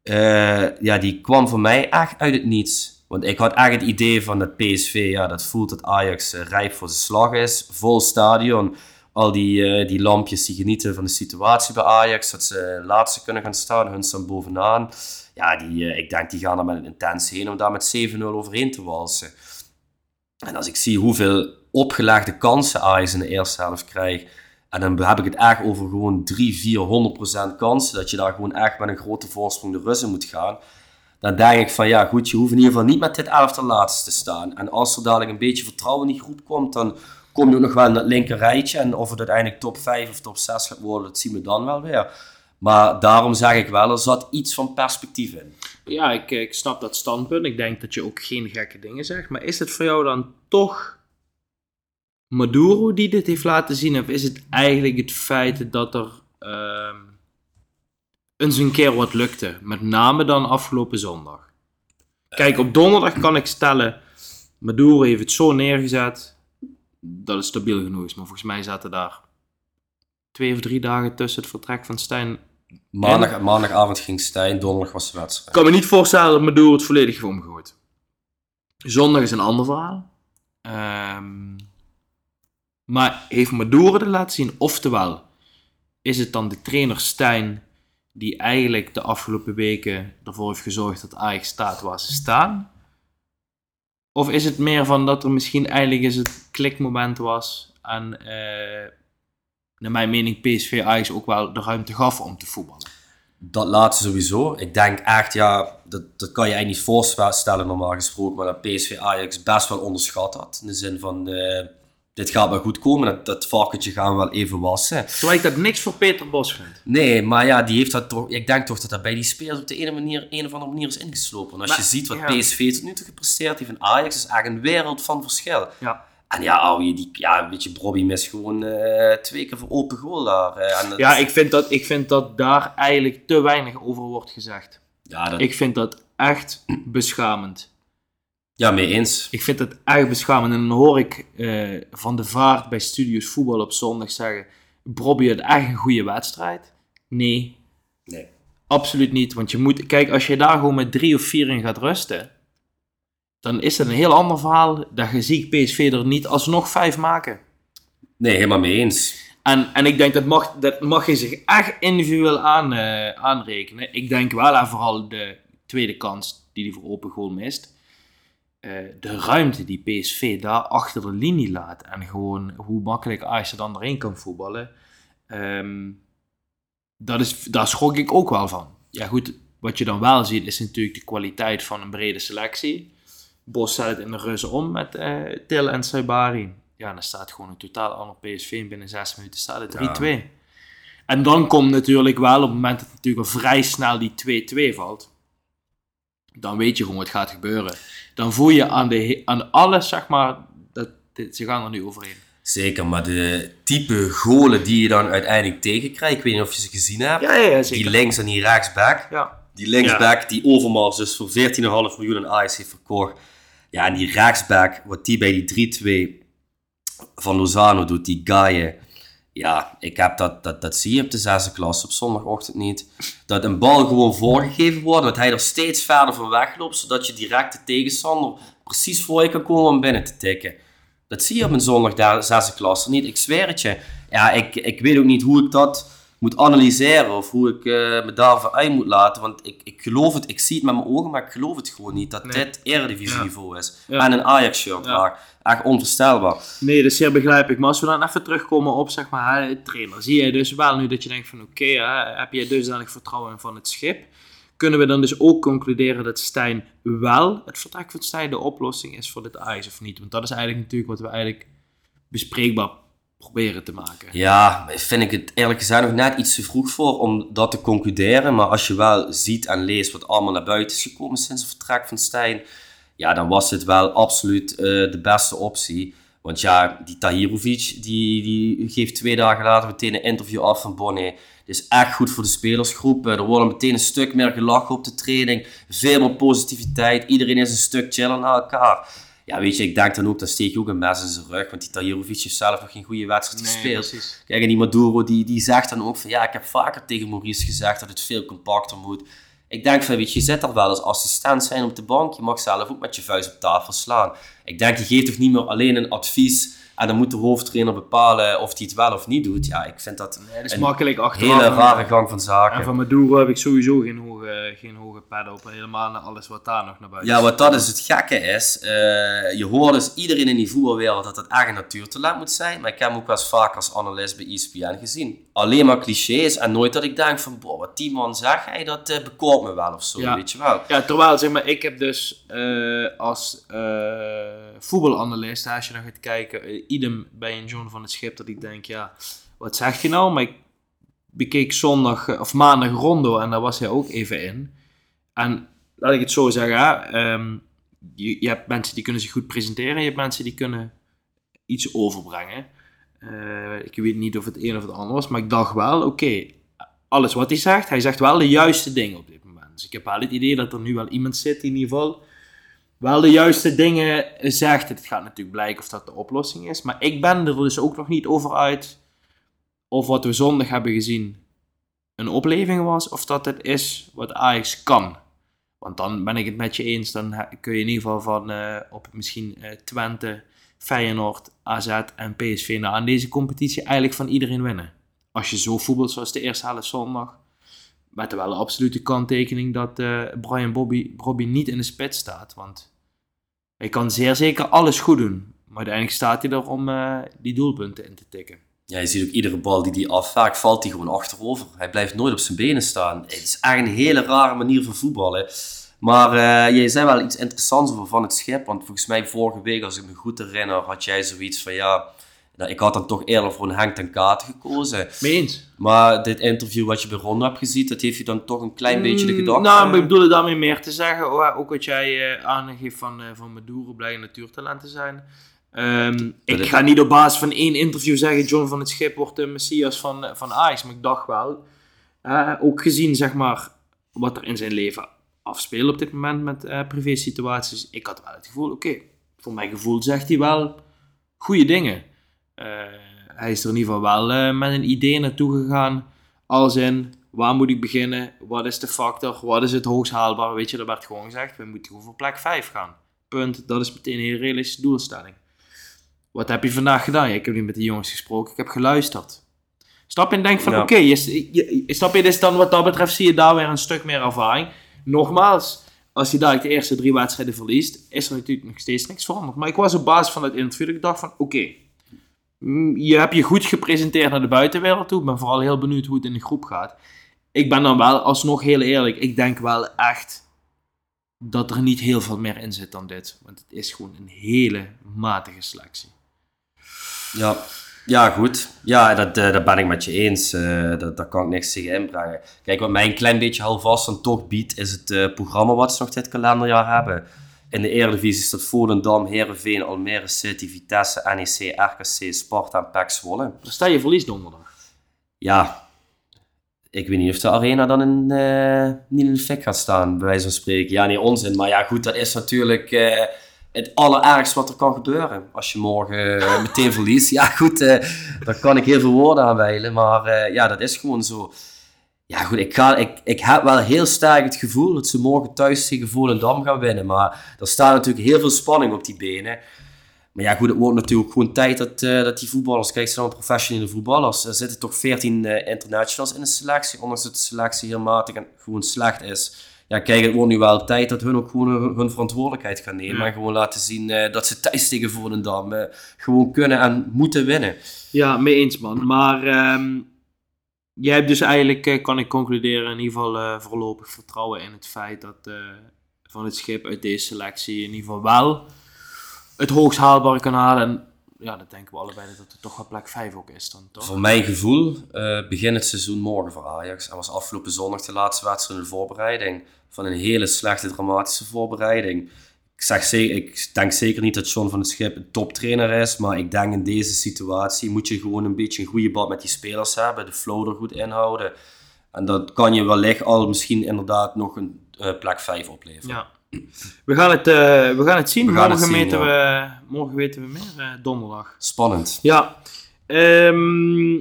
[SPEAKER 5] eh, ja, die kwam voor mij echt uit het niets. Want ik had echt het idee van dat PSV, ja, dat voelt dat Ajax eh, rijp voor zijn slag is. Vol stadion. Al die, eh, die lampjes die genieten van de situatie bij Ajax. Dat ze laatste kunnen gaan staan. Hun staan bovenaan. Ja, die, ik denk die gaan er met een heen om daar met 7-0 overheen te walsen. En als ik zie hoeveel opgelegde kansen Ajax in de eerste helft krijgt. En dan heb ik het echt over gewoon 3, 400% kansen. Dat je daar gewoon echt met een grote voorsprong de Russen moet gaan. Dan denk ik van ja, goed, je hoeft in ieder geval niet met dit elftal laatste te staan. En als er dadelijk een beetje vertrouwen in die groep komt, dan kom je ook nog wel in dat linker rijtje. En of het uiteindelijk top 5 of top 6 gaat worden, dat zien we dan wel weer. Maar daarom zeg ik wel, er zat iets van perspectief in.
[SPEAKER 4] Ja, ik, ik snap dat standpunt. Ik denk dat je ook geen gekke dingen zegt. Maar is het voor jou dan toch Maduro die dit heeft laten zien? Of is het eigenlijk het feit dat er ehm, eens een keer wat lukte? Met name dan afgelopen zondag. Kijk, op donderdag kan ik stellen, Maduro heeft het zo neergezet dat het stabiel genoeg is. Maar volgens mij zaten daar twee of drie dagen tussen het vertrek van Stijn
[SPEAKER 5] Maandag, maandagavond ging Stijn, donderdag was de wedstrijd.
[SPEAKER 4] Ik kan me niet voorstellen dat Maduro het volledig heeft omgegooid. Zondag is een ander verhaal. Ehm, maar heeft Maduro het laten zien? Oftewel, is het dan de trainer Stijn die eigenlijk de afgelopen weken ervoor heeft gezorgd dat Ajax staat waar ze staan? Of is het meer van dat er misschien eigenlijk eens het klikmoment was en eh, naar mijn mening PSV Ajax ook wel de ruimte gaf om te voetballen?
[SPEAKER 5] Dat laatste sowieso. Ik denk echt, ja, dat, dat kan je eigenlijk niet voorstellen normaal gesproken, maar dat PSV Ajax best wel onderschat had. In de zin van, eh, dit gaat wel goed komen, dat, dat varkentje gaan we wel even wassen.
[SPEAKER 4] Terwijl ik dat niks voor Peter Bos vind.
[SPEAKER 5] Nee, maar ja, die heeft dat toch, ik denk toch dat dat bij die spelers op de ene, manier, een of andere manier is ingeslopen. En als
[SPEAKER 4] Maar,
[SPEAKER 5] je ziet wat
[SPEAKER 4] ja.
[SPEAKER 5] PSV tot nu toe gepresteerd heeft en Ajax, is echt een wereld van verschil.
[SPEAKER 4] Ja.
[SPEAKER 5] En ja, ouwe, die, ja, weet je, Bobby mist gewoon eh, twee keer voor open goal daar. eh, en
[SPEAKER 4] Ja, ik vind, dat, ik vind dat daar eigenlijk te weinig over wordt gezegd.
[SPEAKER 5] ja, dat,
[SPEAKER 4] Ik vind dat echt beschamend.
[SPEAKER 5] Ja, mee eens.
[SPEAKER 4] Ik vind dat echt beschamend. En dan hoor ik eh, Van de Vaart bij Studios Voetbal op zondag zeggen... Bobby had echt een goede wedstrijd. Nee,
[SPEAKER 5] Nee.
[SPEAKER 4] Absoluut niet. Want je moet, kijk, als je daar gewoon met drie of vier in gaat rusten, dan is het een heel ander verhaal. Dat je ziet PSV er niet alsnog vijf maken.
[SPEAKER 5] Nee, helemaal mee eens.
[SPEAKER 4] En, en ik denk dat mag, dat mag je zich echt individueel aan, eh, aanrekenen. Ik denk wel aan vooral de tweede kans die hij voor open goal mist. Eh, de ruimte die PSV daar achter de linie laat. En gewoon hoe makkelijk Ajax er dan doorheen kan voetballen. Ehm, dat is, daar schrok ik ook wel van. Ja goed, wat je dan wel ziet is natuurlijk de kwaliteit van een brede selectie. Bos zet het in de reuze om met eh Til en Saibari. Ja, dan staat gewoon een totaal ander PSV en binnen zes minuten staat het 3-2. En dan komt natuurlijk wel, op het moment dat natuurlijk al vrij snel die 2-2 valt, dan weet je gewoon wat gaat gebeuren. Dan voel je aan, de, aan alles, zeg maar, dat, dit- ze gaan er nu overheen.
[SPEAKER 5] Zeker, maar de type golen die je dan uiteindelijk tegenkrijgt, ik weet niet of je ze gezien hebt.
[SPEAKER 4] Ja, ja, ja
[SPEAKER 5] die links en die rechtsback.
[SPEAKER 4] Ja.
[SPEAKER 5] Die linksback die Overmars dus voor 14,5 miljoen aan Ajax heeft verkocht. Ja, en die rechtsback, wat die bij die 3-2 van Lozano doet, die Gaie. Ja, ik heb dat, dat, dat zie je op de zesde klas op zondagochtend niet. Dat een bal gewoon voorgegeven wordt, dat hij er steeds verder van wegloopt, zodat je direct de tegenstander precies voor je kan komen om binnen te tikken. Dat zie je op een zondag zesde klasse niet. Ik zweer het je. Ja, ik, ik weet ook niet hoe ik dat moet analyseren of hoe ik eh, me daarvan uit moet laten. Want ik, ik geloof het, ik zie het met mijn ogen, maar ik geloof het gewoon niet dat dit eredivisie-niveau is.
[SPEAKER 4] Ja.
[SPEAKER 5] En een Ajax-shirt
[SPEAKER 4] Ja.
[SPEAKER 5] Echt onvoorstelbaar.
[SPEAKER 4] Nee, dat is zeer begrijpelijk. Maar als we dan even terugkomen op, zeg maar, hè, de trainer. Zie jij dus wel nu dat je denkt van, oké, hè, heb je dusdanig vertrouwen in van het schip? Kunnen we dan dus ook concluderen dat Stijn wel, het vertrek van Stijn, de oplossing is voor dit Ajax of niet? Want dat is eigenlijk natuurlijk wat we eigenlijk bespreekbaar proberen te maken.
[SPEAKER 5] Ja, vind ik het eerlijk gezegd nog net iets te vroeg voor om dat te concluderen. Maar als je wel ziet en leest wat allemaal naar buiten is gekomen sinds het vertrek van Stijn, ja, dan was het wel absoluut eh, de beste optie. Want ja, die Tahirovic, die, die geeft twee dagen later meteen een interview af van Bonnet. Dit is echt goed voor de spelersgroep. Eh, Er wordt meteen een stuk meer gelachen op de training. Veel meer positiviteit. Iedereen is een stuk chiller naar elkaar. Ja, weet je, ik denk dan ook, dan steek je ook een mes in zijn rug. Want die Tahirovic heeft zelf nog geen goede wedstrijd gespeeld.
[SPEAKER 4] precies.
[SPEAKER 5] Kijk, en die Maduro die, die zegt dan ook van ja, ik heb vaker tegen Maurice gezegd dat het veel compacter moet. Ik denk van, weet je, je zit er wel als assistent zijn op de bank. Je mag zelf ook met je vuist op tafel slaan. Ik denk, je geeft toch niet meer alleen een advies en dan moet de hoofdtrainer bepalen of hij het wel of niet doet. Ja, ik vind dat
[SPEAKER 4] Nee, dat is
[SPEAKER 5] een
[SPEAKER 4] makkelijk achteraf.
[SPEAKER 5] hele rare gang van zaken.
[SPEAKER 4] En van Maduro heb ik sowieso geen hoge, geen hoge pad op. Helemaal naar alles wat daar nog naar buiten
[SPEAKER 5] Ja, wat dat is het gekke is, eh, je hoort dus iedereen in die voetbalwereld dat het echt een natuurtalent moet zijn, maar ik heb hem ook wel eens vaak als analist bij ESPN gezien. Alleen maar clichés en nooit dat ik denk van, boah, wat die man zegt, hey, dat eh bekoort me wel of zo,
[SPEAKER 4] Ja.
[SPEAKER 5] weet je wel.
[SPEAKER 4] Ja, terwijl, zeg maar, ik heb dus eh, als voetbalanalist, als je dan gaat kijken, idem bij een John van het Schip, dat ik denk, ja, wat zegt hij nou? Maar ik bekeek zondag, eh, of maandag Rondo en daar was hij ook even in. En laat ik het zo zeggen, ehm, je, je hebt mensen die kunnen zich goed presenteren, je hebt mensen die kunnen iets overbrengen. Eh, ik weet niet of het een of het ander was, maar ik dacht wel, oké, alles wat hij zegt, hij zegt wel de juiste dingen op dit moment. Dus ik heb wel het idee dat er nu wel iemand zit die in ieder geval wel de juiste dingen zegt. Het gaat natuurlijk blijken of dat de oplossing is. Maar ik ben er dus ook nog niet over uit of wat we zondag hebben gezien een opleving was, of dat het is wat Ajax kan. Want dan ben ik het met je eens, dan kun je in ieder geval van eh, op misschien eh, Twente, Feyenoord, AZ en PSV na aan deze competitie eigenlijk van iedereen winnen. Als je zo voetbalt zoals de eerste helft zondag, met wel absolute kanttekening dat eh, Brian Bobby, Bobby niet in de spits staat. Want hij kan zeer zeker alles goed doen. Maar uiteindelijk staat hij er om eh, die doelpunten in te tikken.
[SPEAKER 5] Ja, je ziet ook iedere bal die hij afvaakt, valt hij gewoon achterover. Hij blijft nooit op zijn benen staan. Het is echt een hele rare manier van voetballen. Maar eh jij zei wel iets interessants over Van het Schip. Want volgens mij vorige week, als ik me goed herinner, had jij zoiets van ja... nou, Ik had dan toch eerder voor een Henk ten Katen gekozen.
[SPEAKER 4] Mee eens?
[SPEAKER 5] Maar dit interview wat je bij Ron hebt gezien, dat heeft je dan toch een klein beetje de gedachte...
[SPEAKER 4] Nou, maar ik bedoel daarmee meer te zeggen. oh, Ook wat jij eh, aangeeft van, eh van Maduro blij een natuurtalent te zijn. Ehm, ik ga niet op basis van één interview zeggen: John van het Schip wordt de messias van, eh, van Ajax. Maar ik dacht wel, ook gezien zeg maar, wat er in zijn leven afspeelt op dit moment met privé situaties. Ik had wel het gevoel: oké, voor mijn gevoel zegt hij wel goede dingen. Eh, hij is er in ieder geval wel eh, met een idee naartoe gegaan. Als in, Waar moet ik beginnen? Wat is de factor? Wat is het hoogst haalbaar? Weet je, er werd gewoon gezegd, we moeten voor plek 5 gaan. Punt. Dat is meteen een hele realistische doelstelling. Wat heb je vandaag gedaan? Ja, ik heb niet met de jongens gesproken, ik heb geluisterd. Stap je en denk van,
[SPEAKER 5] Ja.
[SPEAKER 4] oké, je, je, je- snap je, dus dan wat dat betreft zie je daar weer een stuk meer ervaring. Nogmaals, als je daar de eerste drie wedstrijden verliest, is er natuurlijk nog steeds niks veranderd. Maar ik was op basis van het interview dat ik dacht van, oké, je hebt je goed gepresenteerd naar de buitenwereld toe. Ik ben vooral heel benieuwd hoe het in de groep gaat. Ik ben dan wel alsnog heel eerlijk, ik denk wel echt dat er niet heel veel meer in zit dan dit. Want het is gewoon een hele matige selectie.
[SPEAKER 5] Ja, ja goed. Ja, dat, eh, dat ben ik met je eens. Eh, dat, daar kan ik niks tegen inbrengen. Kijk, wat mij een klein beetje houvast dan toch biedt, is het eh, programma wat ze nog dit kalenderjaar hebben. In de Eredivisie staat Volendam, Heerenveen, Almere City, Vitesse, NEC, RKC, Sparta en PEC Zwolle.
[SPEAKER 4] Dan sta je verlies donderdag.
[SPEAKER 5] Ja, ik weet niet of de arena dan in, eh, niet in de fik gaat staan, bij wijze van spreken. Ja, nee, onzin. Maar ja, goed, dat is natuurlijk eh, het allerergste wat er kan gebeuren. Als je morgen eh, meteen verliest. Ja, goed, daar kan ik heel veel woorden aan wijlen. Maar ja, dat is gewoon zo. Ja, goed, ik, ga, ik, ik heb wel heel sterk het gevoel dat ze morgen thuis tegen Volendam gaan winnen. Maar er staat natuurlijk heel veel spanning op die benen. Maar ja, goed, het wordt natuurlijk gewoon tijd dat, eh, dat die voetballers, kijk, ze zijn allemaal professionele voetballers. Er zitten toch 14 eh, internationals in de selectie, ondanks dat de selectie heel matig en gewoon slecht is. Ja, kijk, het wordt nu wel tijd dat hun ook gewoon hun, hun verantwoordelijkheid gaan nemen.
[SPEAKER 4] Ja.
[SPEAKER 5] En gewoon laten zien eh, dat ze thuis tegen Volendam gewoon kunnen en moeten winnen.
[SPEAKER 4] Ja, mee eens man. Maar ehm, jij hebt dus eigenlijk, eh, kan ik concluderen, in ieder geval eh, voorlopig vertrouwen in het feit dat eh, van het schip uit deze selectie in ieder geval wel het hoogst haalbare kan halen. En ja, dat denken we allebei dat het toch wel plek 5 ook is dan, toch?
[SPEAKER 5] Voor mijn gevoel eh begint het seizoen morgen voor Ajax. En was afgelopen zondag de laatste wedstrijd in de voorbereiding. Van een hele slechte, dramatische voorbereiding. Ik, zeg zeker, ik denk zeker niet dat John van het Schip een toptrainer is. Maar ik denk in deze situatie moet je gewoon een beetje een goede bad met die spelers hebben. De flow er goed inhouden. En dat kan je wellicht al misschien inderdaad nog een eh, plek 5 opleveren.
[SPEAKER 4] Ja. We gaan het, eh, we gaan het zien.
[SPEAKER 5] We gaan
[SPEAKER 4] morgen,
[SPEAKER 5] het zien,
[SPEAKER 4] weten we, morgen weten we meer, eh, donderdag.
[SPEAKER 5] Spannend.
[SPEAKER 4] Ja. Ehm,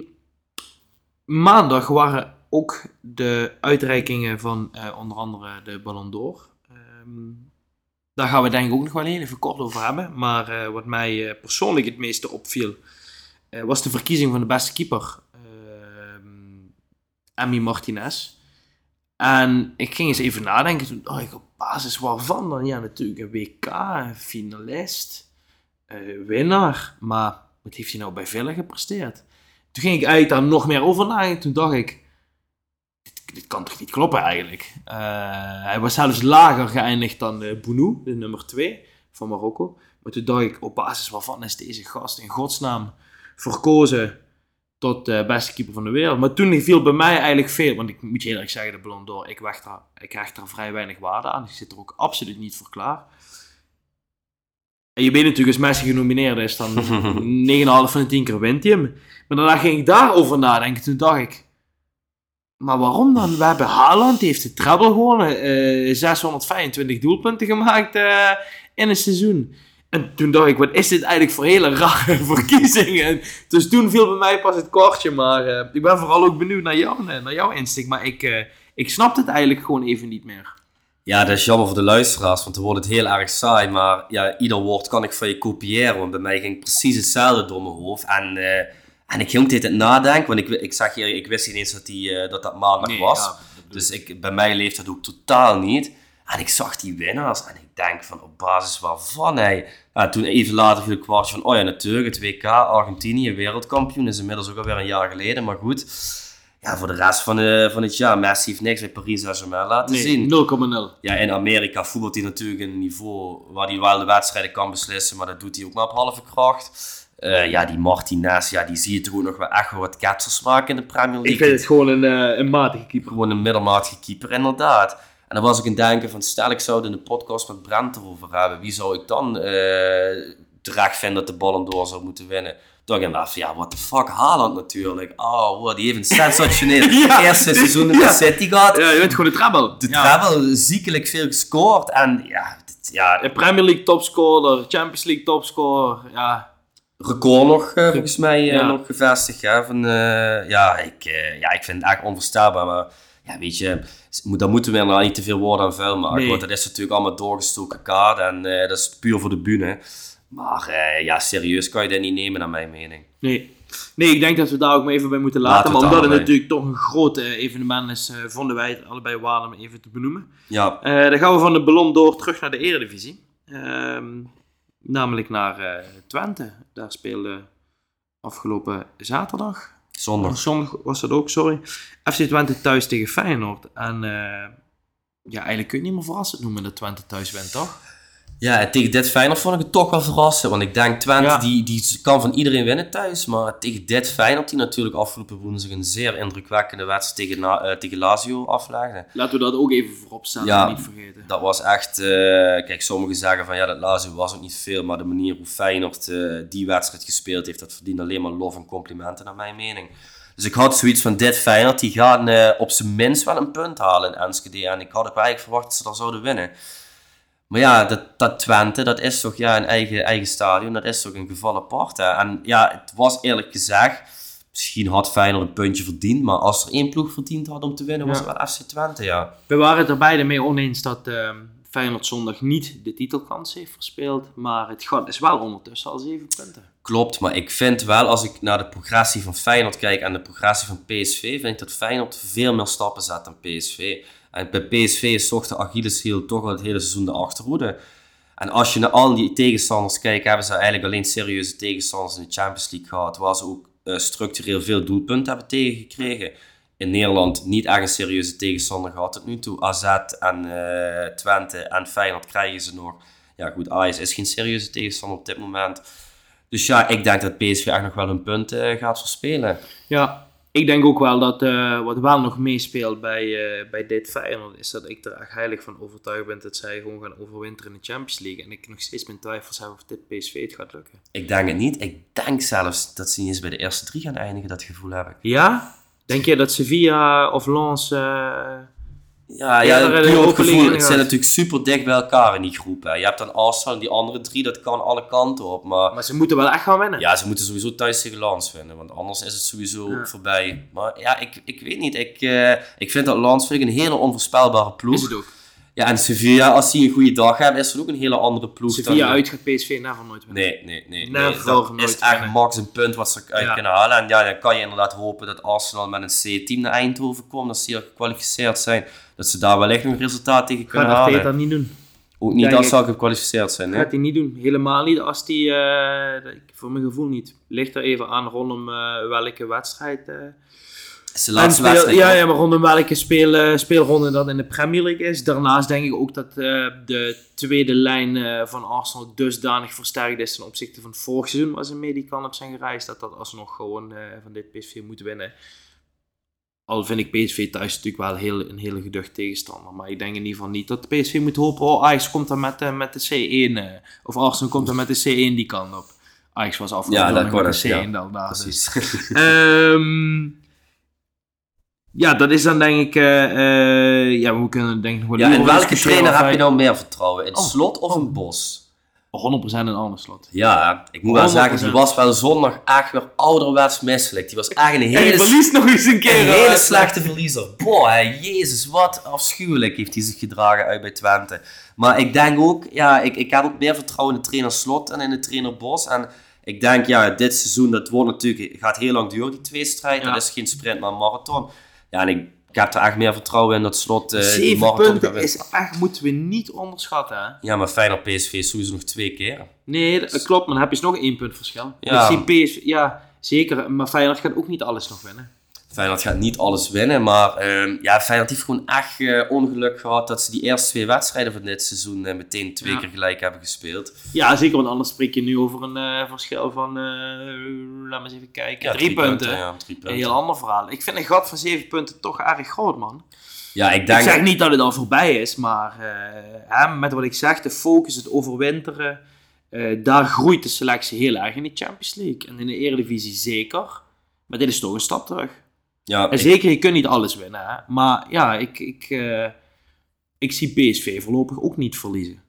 [SPEAKER 4] maandag waren ook de uitreikingen van onder andere de Ballon d'Or. Ehm, daar gaan we denk ik ook nog wel even kort over hebben. Maar eh, wat mij eh, persoonlijk het meeste opviel, eh, was de verkiezing van de beste keeper. Ehm Emmy Martinez. En ik ging eens even nadenken. Toen dacht ik, op basis waarvan dan? Ja, natuurlijk een WK, een finalist, eh, winnaar. Maar wat heeft hij nou bij Villa gepresteerd? Toen ging ik eigenlijk daar nog meer over nadenken. Toen dacht ik, dit, kan toch niet kloppen eigenlijk? Eh, hij was zelfs lager geëindigd dan eh Bounou, de nummer 2 van Marokko. Maar toen dacht ik, op basis waarvan is deze gast in godsnaam verkozen tot de beste keeper van de wereld. Maar toen viel bij mij eigenlijk veel, want ik moet je eerlijk zeggen, de Ballon d'Or, ik, daar, ik hecht daar vrij weinig waarde aan. Ik zit er ook absoluut niet voor klaar. En je weet natuurlijk, als Messi genomineerd is, dan 9,5 van de 10 keer wint hij hem. Maar daarna ging ik daarover nadenken. Toen dacht ik, maar waarom dan? We hebben Haaland, die heeft de treble gewonnen. eh 625 doelpunten gemaakt eh, in een seizoen. En toen dacht ik, wat is dit eigenlijk voor hele rare verkiezingen? Dus toen viel bij mij pas het kortje. Maar eh, ik ben vooral ook benieuwd naar, jou, eh, naar jouw insteek. Maar ik, eh, ik snap het eigenlijk gewoon even niet meer.
[SPEAKER 5] Ja, dat is jammer voor de luisteraars, want dan wordt het heel erg saai. Maar ja, ieder woord kan ik van je kopiëren, want bij mij ging precies hetzelfde door mijn hoofd. En, eh, en ik ging dit nadenken, want ik, ik zeg je, ik wist niet eens dat, die, eh, dat dat maandag
[SPEAKER 4] Nee,
[SPEAKER 5] was.
[SPEAKER 4] ja,
[SPEAKER 5] dus ik, bij mij leeft dat ook totaal niet. En ik zag die winnaars en ik denk van op basis waarvan hij... Ja, toen even later viel kwartje van, oh ja natuurlijk, het WK, Argentinië, wereldkampioen, is inmiddels ook alweer een jaar geleden, maar goed. Ja, voor de rest van, de, van het jaar, Messi heeft niks bij Paris Saint-Germain laten zien.
[SPEAKER 4] Nee, 0,0.
[SPEAKER 5] Ja, in Amerika voetbalt hij natuurlijk een niveau waar hij wel de wedstrijden kan beslissen, maar dat doet hij ook maar op halve kracht. Eh, ja, die Martinez, ja, die zie je toch ook nog wel echt wel wat ketsers maken in de Premier League.
[SPEAKER 4] Ik vind het gewoon een, eh, een matige keeper.
[SPEAKER 5] Gewoon een middelmatige keeper, inderdaad. En dan was ik in denken van, stel ik zou het in de podcast met Brent erover hebben, wie zou ik dan eh, terecht vinden dat de Ballon d'Or zou moeten winnen? Toen dacht ik van, ja, what the fuck, Haaland natuurlijk. Oh, wow, die heeft een sensationeel
[SPEAKER 4] Ja.
[SPEAKER 5] eerste seizoen in de
[SPEAKER 4] Ja.
[SPEAKER 5] City gehad.
[SPEAKER 4] Ja, je bent gewoon de treble.
[SPEAKER 5] De
[SPEAKER 4] ja.
[SPEAKER 5] treble ziekelijk veel gescoord. En ja, dit- ja
[SPEAKER 4] De Premier League topscorer, Champions League topscorer. Ja,
[SPEAKER 5] record nog, eh, volgens mij, eh,
[SPEAKER 4] Ja.
[SPEAKER 5] nog gevestigd. Hè? Van, eh, ja, ik, ja, ik vind het echt onvoorstelbaar. Maar ja, weet je, daar moeten we inderdaad niet te veel woorden aan vuil maken.
[SPEAKER 4] Nee.
[SPEAKER 5] Want dat is natuurlijk allemaal doorgestoken kaart. En dat is puur voor de bühne. Maar ja, serieus kan je dat niet nemen, naar mijn mening.
[SPEAKER 4] Nee. nee, ik denk dat we daar ook maar even bij moeten
[SPEAKER 5] Laten
[SPEAKER 4] maar omdat het natuurlijk toch een groot evenement is, vonden wij het allebei waard om even te benoemen.
[SPEAKER 5] Ja,
[SPEAKER 4] dan gaan we van de ballon door terug naar de Eredivisie. Ehm, namelijk naar eh, Twente. Daar speelde afgelopen zaterdag.
[SPEAKER 5] zondag.
[SPEAKER 4] Zondag was dat ook, sorry. FC Twente thuis tegen Feyenoord. En eh, ja, eigenlijk kun je niet meer verrassend noemen dat Twente thuis wint, toch?
[SPEAKER 5] Ja, en tegen dit Feyenoord vond ik het toch wel verrassend. Want ik denk, Twente
[SPEAKER 4] Ja.
[SPEAKER 5] die, die kan van iedereen winnen thuis. Maar tegen dit Feyenoord, die natuurlijk afgelopen woensdag een zeer indrukwekkende wedstrijd tegen, eh, tegen Lazio aflegde.
[SPEAKER 4] Laten we dat ook even voorop stellen,
[SPEAKER 5] Ja.
[SPEAKER 4] niet vergeten.
[SPEAKER 5] Dat was echt, eh, kijk, sommigen zeggen van ja, dat Lazio was ook niet veel. Maar de manier hoe Feyenoord eh, die wedstrijd gespeeld heeft, dat verdient alleen maar lof en complimenten naar mijn mening. Dus ik had zoiets van dit Feyenoord, die gaan eh, op zijn minst wel een punt halen in Enschede. En ik had ook eigenlijk verwacht dat ze daar zouden winnen. Maar ja, dat, dat Twente, dat is toch ja, een eigen, eigen stadion. Dat is toch een geval apart. Hè? En ja, het was eerlijk gezegd, misschien had Feyenoord een puntje verdiend. Maar als er één ploeg verdiend had om te winnen, was het wel FC Twente, ja.
[SPEAKER 4] We waren het er beide mee oneens dat ehm, Feyenoord zondag niet de titelkans heeft verspeeld. Maar het is wel ondertussen al zeven punten.
[SPEAKER 5] Klopt, maar ik vind wel, als ik naar de progressie van Feyenoord kijk en de progressie van PSV, vind ik dat Feyenoord veel meer stappen zet dan PSV. En bij PSV toch de Achilleshiel toch het hele seizoen de achterhoede. En als je naar al die tegenstanders kijkt, hebben ze eigenlijk alleen serieuze tegenstanders in de Champions League gehad, waar ze ook eh, structureel veel doelpunten hebben tegengekregen. In Nederland niet echt een serieuze tegenstander gehad tot nu toe. AZ en eh, Twente en Feyenoord krijgen ze nog. Ja goed, Ajax is geen serieuze tegenstander op dit moment. Dus ja, ik denk dat PSV echt nog wel een punt eh, gaat verspelen.
[SPEAKER 4] Ja, ik denk ook wel dat eh, wat wel nog meespeelt bij, eh, bij dit Feyenoord is dat ik er echt heilig van overtuigd ben dat zij gewoon gaan overwinteren in de Champions League. En ik nog steeds mijn twijfels heb of dit PSV het gaat lukken.
[SPEAKER 5] Ik denk het niet. Ik denk zelfs dat ze niet eens bij de eerste drie gaan eindigen, dat gevoel heb ik.
[SPEAKER 4] Ja? Denk je dat Sevilla of Lens... eh,
[SPEAKER 5] Ja,
[SPEAKER 4] Ja,
[SPEAKER 5] ja, puur op gevoel. Het zijn natuurlijk super dicht bij elkaar in die groep. Hè. Je hebt dan Arsenal en die andere drie, dat kan alle kanten op. Maar
[SPEAKER 4] maar ze moeten wel echt gaan winnen.
[SPEAKER 5] ja, ze moeten sowieso thuis tegen Lans winnen, want anders is het sowieso
[SPEAKER 4] Ja.
[SPEAKER 5] voorbij. Maar ja, ik, ik weet niet. Ik, eh, ik vind dat Lans vind ik een hele onvoorspelbare ploeg.
[SPEAKER 4] Is het ook.
[SPEAKER 5] Ja, en Sevilla, als die een goede dag hebben, is het ook een hele andere ploeg.
[SPEAKER 4] Sevilla uit gaat PSV never nooit winnen.
[SPEAKER 5] Nee, nee, nee. Dat
[SPEAKER 4] nooit
[SPEAKER 5] is echt
[SPEAKER 4] winnen.
[SPEAKER 5] max een punt wat ze
[SPEAKER 4] Ja.
[SPEAKER 5] kunnen halen. En ja, dan kan je inderdaad hopen dat Arsenal met een C-team naar Eindhoven komt. Als die al gekwalificeerd zijn. Dat ze daar wellicht nog een resultaat tegen kunnen
[SPEAKER 4] Gaat
[SPEAKER 5] halen.
[SPEAKER 4] Arteta niet doen.
[SPEAKER 5] Ook niet als ze al gekwalificeerd zijn. Hè?
[SPEAKER 4] Gaat hij niet doen. Helemaal niet als die, eh, dat- voor mijn gevoel niet. Ligt er even aan rondom eh, welke wedstrijd. eh,
[SPEAKER 5] is de laatste
[SPEAKER 4] speel-
[SPEAKER 5] wedstrijd.
[SPEAKER 4] ja, ja, maar rondom welke speel, speelronde dat in de Premier League is. Daarnaast denk ik ook dat de tweede lijn van Arsenal dusdanig versterkt is ten opzichte van vorig seizoen, waar ze mee die kan op zijn gereisd. Dat dat alsnog gewoon van dit PSV moet winnen. Al vind ik PSV thuis natuurlijk wel heel, een hele geducht tegenstander. Maar ik denk in ieder geval niet dat PSV moet hopen. Oh, Ajax komt dan met, eh, met de C1. eh, of Arsenal komt dan met de C1 die kant op. Ajax was afgelopen
[SPEAKER 5] Ja,
[SPEAKER 4] met de
[SPEAKER 5] het, ja.
[SPEAKER 4] C1 dan daar. dus.
[SPEAKER 5] Precies.
[SPEAKER 4] Ehm, ja, dat is dan denk ik. eh, eh, ja, we kunnen denk ik
[SPEAKER 5] Ja,
[SPEAKER 4] over
[SPEAKER 5] welke trainer heb je nou meer vertrouwen? In
[SPEAKER 4] Oh.
[SPEAKER 5] Slot of in Bos?
[SPEAKER 4] 100% een ander slot.
[SPEAKER 5] Ja, ik moet wel zeggen, die
[SPEAKER 4] 100%.
[SPEAKER 5] was wel zondag echt weer ouderwets misselijk. Die was echt een
[SPEAKER 4] En
[SPEAKER 5] hele
[SPEAKER 4] verliest nog eens een keer.
[SPEAKER 5] Een hele slechte verliezer. Boah, hè, jezus, wat afschuwelijk heeft hij zich gedragen uit bij Twente. Maar ik denk ook, ja, ik, ik heb ook meer vertrouwen in de trainer Slot en in de trainer Bos. En ik denk, ja, dit seizoen, dat wordt natuurlijk, gaat heel lang duren, die tweestrijd.
[SPEAKER 4] Ja.
[SPEAKER 5] Dat is geen sprint, maar een marathon. Ja, en ik, ik heb er echt meer vertrouwen in dat Slot die
[SPEAKER 4] Zeven punten is echt, moeten we niet onderschatten. Hè?
[SPEAKER 5] Ja, maar Feyenoord PSV is sowieso nog twee keer.
[SPEAKER 4] Nee, dat klopt, maar dan heb je nog één punt verschil.
[SPEAKER 5] Ja.
[SPEAKER 4] Ik zie PSV, ja, zeker. Maar Feyenoord gaat ook niet alles nog winnen.
[SPEAKER 5] Feyenoord gaat niet alles winnen, maar ehm, ja, Feyenoord heeft gewoon echt eh, ongeluk gehad dat ze die eerste twee wedstrijden van dit seizoen eh, meteen twee
[SPEAKER 4] Ja.
[SPEAKER 5] keer gelijk hebben gespeeld.
[SPEAKER 4] Ja, zeker, want anders spreek je nu over een eh, verschil van, laat me eens even kijken,
[SPEAKER 5] Ja,
[SPEAKER 4] drie, punten.
[SPEAKER 5] ja, drie
[SPEAKER 4] Een heel ander verhaal. Ik vind een gat van zeven punten toch erg groot, man.
[SPEAKER 5] Ja, ik
[SPEAKER 4] Ik
[SPEAKER 5] denk...
[SPEAKER 4] zeg niet dat het al voorbij is, maar hè, met wat ik zeg, de focus, het overwinteren, daar groeit de selectie heel erg in de Champions League. En in de Eredivisie zeker. Maar dit is toch een stap terug.
[SPEAKER 5] Ja,
[SPEAKER 4] En
[SPEAKER 5] ik-
[SPEAKER 4] zeker, je kunt niet alles winnen. Hè? Maar ja, ik, ik, eh, ik zie PSV voorlopig ook niet verliezen.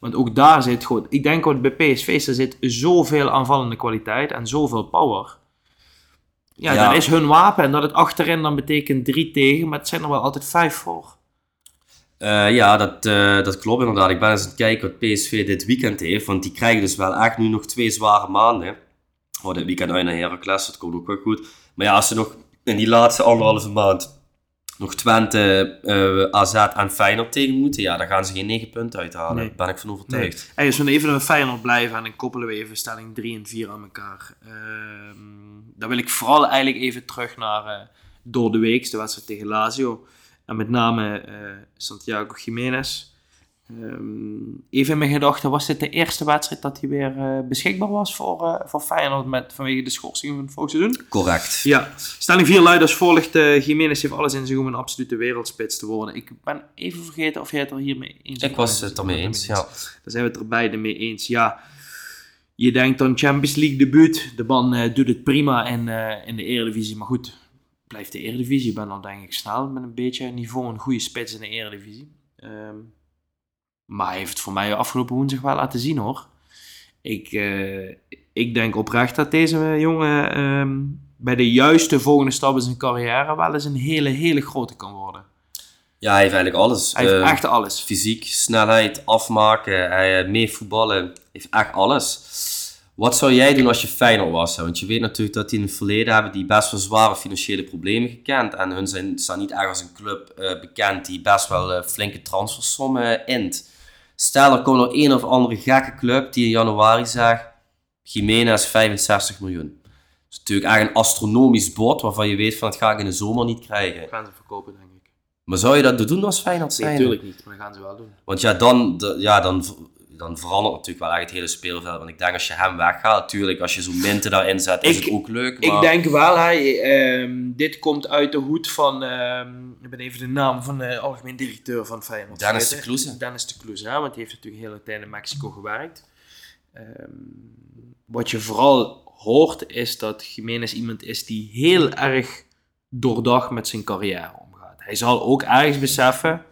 [SPEAKER 4] Want ook daar zit gewoon... Ik denk ook bij PSV er zit zoveel aanvallende kwaliteit en zoveel power. Ja,
[SPEAKER 5] Ja.
[SPEAKER 4] dan is hun wapen. En dat het achterin dan betekent drie tegen, maar het zijn er wel altijd vijf voor.
[SPEAKER 5] Eh, ja, dat, eh, dat klopt inderdaad. Ik ben eens aan het kijken wat PSV dit weekend heeft. Want die krijgen dus wel echt nu nog twee zware maanden. Oh, dit weekend uit naar Heracles, dat komt ook wel goed. Maar ja, als ze nog in die laatste anderhalve maand nog Twente, eh, AZ en Feyenoord tegen moeten, ja, dan gaan ze geen negen punten uithalen.
[SPEAKER 4] Nee.
[SPEAKER 5] Daar ben ik van overtuigd.
[SPEAKER 4] Hey, als we even bij Feyenoord blijven en dan koppelen we even stelling 3 en 4 aan elkaar. Ehm, dan wil ik vooral eigenlijk even terug naar eh, door de week, de wedstrijd tegen Lazio. En met name eh, Santiago Jiménez. Ehm, even in mijn gedachten, was dit de eerste wedstrijd dat hij weer eh, beschikbaar was voor, eh, voor Feyenoord met, vanwege de schorsing van het seizoen?
[SPEAKER 5] Correct.
[SPEAKER 4] Ja, stelling 4 luidt als volgt. eh Jiménez heeft alles in zich om een absolute wereldspits te worden. Ik ben even vergeten of jij het er hiermee eens
[SPEAKER 5] Ik was het ermee eens, ja.
[SPEAKER 4] Daar zijn we het er beide mee eens. Ja, je denkt dan Champions League debuut. De man doet het prima in, in de Eredivisie. Maar goed, blijft de Eredivisie. Ik ben dan denk ik snel met een beetje niveau. Een goede spits in de Eredivisie. Ehm, maar hij heeft het voor mij afgelopen woensdag wel laten zien hoor. Ik, eh, ik denk oprecht dat deze jongen ehm, bij de juiste volgende stap in zijn carrière wel eens een hele, hele grote kan worden.
[SPEAKER 5] Ja, hij heeft eigenlijk alles.
[SPEAKER 4] Hij heeft
[SPEAKER 5] Eh,
[SPEAKER 4] echt alles.
[SPEAKER 5] Fysiek, snelheid, afmaken, hij, eh, meevoetballen, heeft echt alles. Wat zou jij doen als je Feyenoord was? hè? Want je weet natuurlijk dat die in het verleden hebben die best wel zware financiële problemen gekend. En hun zijn, staan niet echt als een club eh, bekend die best wel eh, flinke transfersommen int. Stel, er komt nog een of andere gekke club die in januari zegt, Jiménez 65 miljoen. Dat is natuurlijk echt een astronomisch bod waarvan je weet van het ga ik in de zomer niet krijgen.
[SPEAKER 4] gaan ze verkopen denk ik.
[SPEAKER 5] Maar zou je dat doen als Feyenoord
[SPEAKER 4] Nee,
[SPEAKER 5] zijn?
[SPEAKER 4] natuurlijk niet. Maar dat gaan ze wel doen.
[SPEAKER 5] Want ja, dan, ja, dan, dan verandert natuurlijk wel echt het hele speelveld. Want ik denk als je hem weggaat, natuurlijk, als je zo'n Minten daarin zet, is
[SPEAKER 4] Ik-
[SPEAKER 5] het ook leuk. Maar
[SPEAKER 4] Ik denk wel, hij, ehm, dit komt uit de hoed van, ehm, ik ben even de naam van de algemeen directeur van Feyenoord.
[SPEAKER 5] Dennis de Kloeze.
[SPEAKER 4] Dennis de Kloeze, ja, want die heeft natuurlijk de hele tijd in Mexico gewerkt. Ehm, wat je vooral hoort, is dat Jiménez iemand is die heel erg doordacht met zijn carrière omgaat. Hij zal ook ergens beseffen, het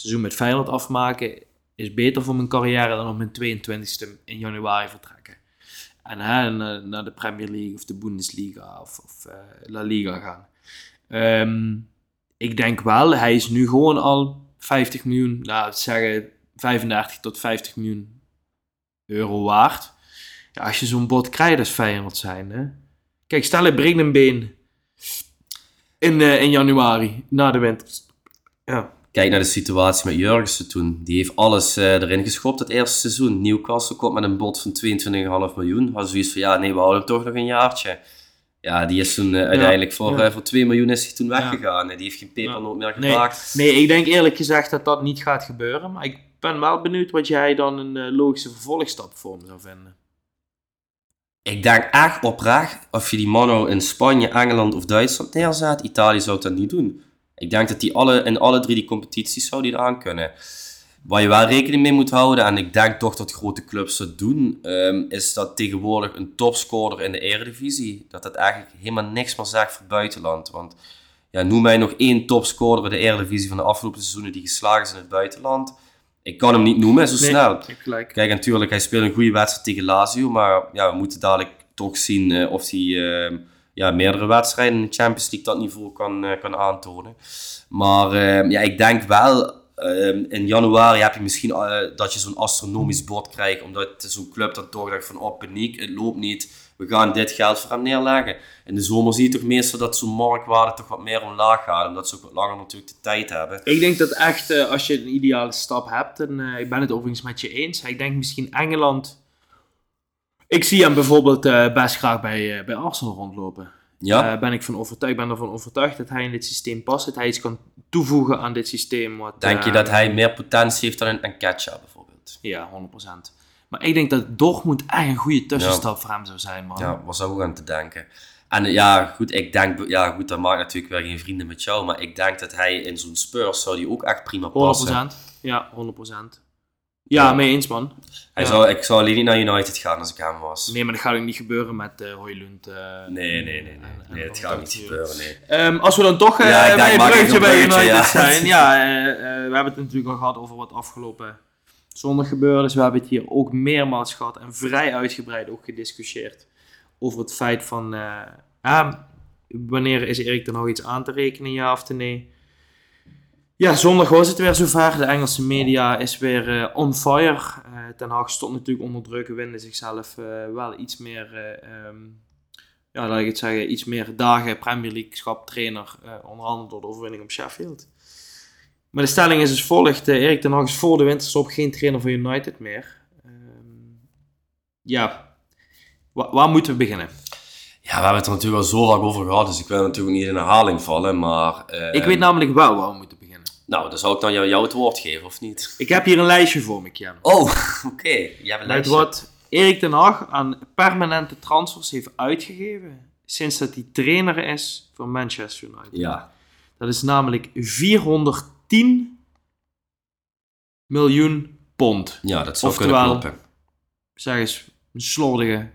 [SPEAKER 4] seizoen met Feyenoord afmaken is beter voor mijn carrière dan op mijn 22e in januari vertrekken. En hè, naar, naar de Premier League of de Bundesliga of, of eh, La Liga gaan. Ehm, ik denk wel, hij is nu gewoon al 50 miljoen, laten we zeggen 35 tot 50 miljoen euro waard. Ja, als je zo'n bod krijgt als Feyenoord zijn. Hè? Kijk, stel hij been in, eh, in januari, na de winter. Ja,
[SPEAKER 5] kijk naar de situatie met Jurgensen toen. Die heeft alles eh, erin geschopt het eerste seizoen. Newcastle komt met een bod van 22,5 miljoen. Had zoiets van, ja, nee, we houden hem toch nog een jaartje. Ja, die is toen eh, uiteindelijk voor,
[SPEAKER 4] ja.
[SPEAKER 5] eh, voor 2 miljoen is hij toen weggegaan. Die heeft geen pepernoot meer
[SPEAKER 4] Nee,
[SPEAKER 5] gepakt.
[SPEAKER 4] nee, ik denk eerlijk gezegd dat dat niet gaat gebeuren. Maar ik ben wel benieuwd wat jij dan een logische vervolgstap voor hem zou vinden.
[SPEAKER 5] Ik denk echt oprecht, of je die Mano in Spanje, Engeland of Duitsland neerzet, Italië zou dat niet doen. Ik denk dat die alle, in alle drie die competities zou die eraan kunnen. Waar je wel rekening mee moet houden, en ik denk toch dat grote clubs dat doen, ehm, is dat tegenwoordig een topscorer in de Eredivisie, dat dat eigenlijk helemaal niks meer zegt voor het buitenland. Want ja, noem mij nog één topscorer in de Eredivisie van de afgelopen seizoenen die geslagen is in het buitenland. Ik kan hem niet noemen zo snel. Kijk, natuurlijk, hij speelt een goede wedstrijd tegen Lazio. Maar ja, we moeten dadelijk toch zien eh, of hij eh, ja, meerdere wedstrijden in de Champions League dat niveau kan, eh, kan aantonen. Maar eh, ja, ik denk wel, eh, in januari heb je misschien eh, dat je zo'n astronomisch bod krijgt. Omdat zo'n club dan toch denkt van, oh paniek, het loopt niet. We gaan dit geld voor hem neerleggen. In de zomer zie je toch meestal dat zo'n marktwaarde toch wat meer omlaag gaat. Omdat ze ook wat langer natuurlijk de tijd hebben.
[SPEAKER 4] Ik denk dat echt, eh, als je een ideale stap hebt, en ik ben het overigens met je eens, ik denk misschien Engeland. Ik zie hem bijvoorbeeld eh, best graag bij, eh, bij Arsenal rondlopen.
[SPEAKER 5] Ja,
[SPEAKER 4] Eh, ben ik van overtuigd, ben ervan overtuigd dat hij in dit systeem past, dat hij iets kan toevoegen aan dit systeem. Wat,
[SPEAKER 5] denk je dat hij meer potentie heeft dan een Enketia bijvoorbeeld?
[SPEAKER 4] Ja, 100%. Maar ik denk dat Dortmund echt een goede tussenstap voor hem zou zijn, man.
[SPEAKER 5] Ja, was ook aan te denken. En ja, goed, ik denk, ja, goed, dat maakt natuurlijk weer geen vrienden met jou, maar ik denk dat hij in zo'n Spurs zou die ook echt prima
[SPEAKER 4] 100%.
[SPEAKER 5] passen.
[SPEAKER 4] Ja, 100%. Ja, mee eens, man.
[SPEAKER 5] Hij
[SPEAKER 4] Ja.
[SPEAKER 5] zou, ik zou alleen niet naar United gaan als ik hem was.
[SPEAKER 4] Nee, maar dat gaat ook niet gebeuren met eh Hoylund. eh,
[SPEAKER 5] Nee, nee, nee, nee.
[SPEAKER 4] en-
[SPEAKER 5] Nee, het gaat niet gebeuren, nee.
[SPEAKER 4] Ehm, als we dan toch eh
[SPEAKER 5] Ja,
[SPEAKER 4] bij een bruggetje bij United
[SPEAKER 5] ja.
[SPEAKER 4] zijn. Ja, we hebben het natuurlijk al gehad over wat afgelopen zondag gebeurde is. We hebben het hier ook meermaals gehad en vrij uitgebreid ook gediscussieerd over het feit van, ja, wanneer is Erik er nog iets aan te rekenen, ja of nee? Ja, zondag was het weer zover. De Engelse media is weer eh, on fire. Eh, Ten Hag stond natuurlijk onder druk, winde zichzelf eh, wel iets meer, eh, ehm, ja, laat ik het zeggen, iets meer dagen Premier League schap trainer, onder andere door de overwinning op Sheffield. Maar de stelling is als volgt. Erik ten Hag is voor de winterstop geen trainer van United meer. Ehm, ja, Wa- waar moeten we beginnen?
[SPEAKER 5] Ja, we hebben het er natuurlijk al zo vaak over gehad, dus ik wil natuurlijk niet in herhaling vallen, maar...
[SPEAKER 4] Ik weet namelijk wel waar we moeten beginnen.
[SPEAKER 5] Nou, dan zou ik dan jou, jou het woord geven, of niet?
[SPEAKER 4] Ik heb hier een lijstje voor me, Kian.
[SPEAKER 5] Oh, oké. Hebt een
[SPEAKER 4] Met
[SPEAKER 5] lijstje.
[SPEAKER 4] wat Erik ten Hag aan permanente transfers heeft uitgegeven sinds dat hij trainer is voor Manchester United.
[SPEAKER 5] Ja,
[SPEAKER 4] Dat is namelijk 410 miljoen pond.
[SPEAKER 5] ja, dat zou
[SPEAKER 4] Oftewel-
[SPEAKER 5] kunnen kloppen.
[SPEAKER 4] Zeg eens een slordige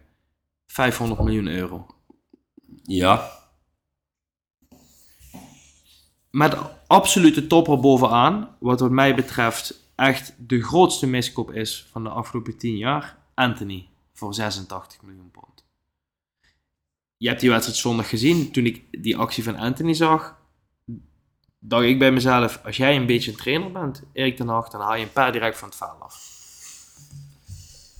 [SPEAKER 4] 500 miljoen euro.
[SPEAKER 5] Ja,
[SPEAKER 4] Met absolute topper bovenaan, wat wat mij betreft echt de grootste miskoop is van de afgelopen 10 jaar, Anthony voor 86 miljoen pond. Je hebt die wedstrijd zondag gezien. Toen ik die actie van Anthony zag, dacht ik bij mezelf, als jij een beetje een trainer bent, Erik ten Hag, dan haal je een paar direct van het veld af.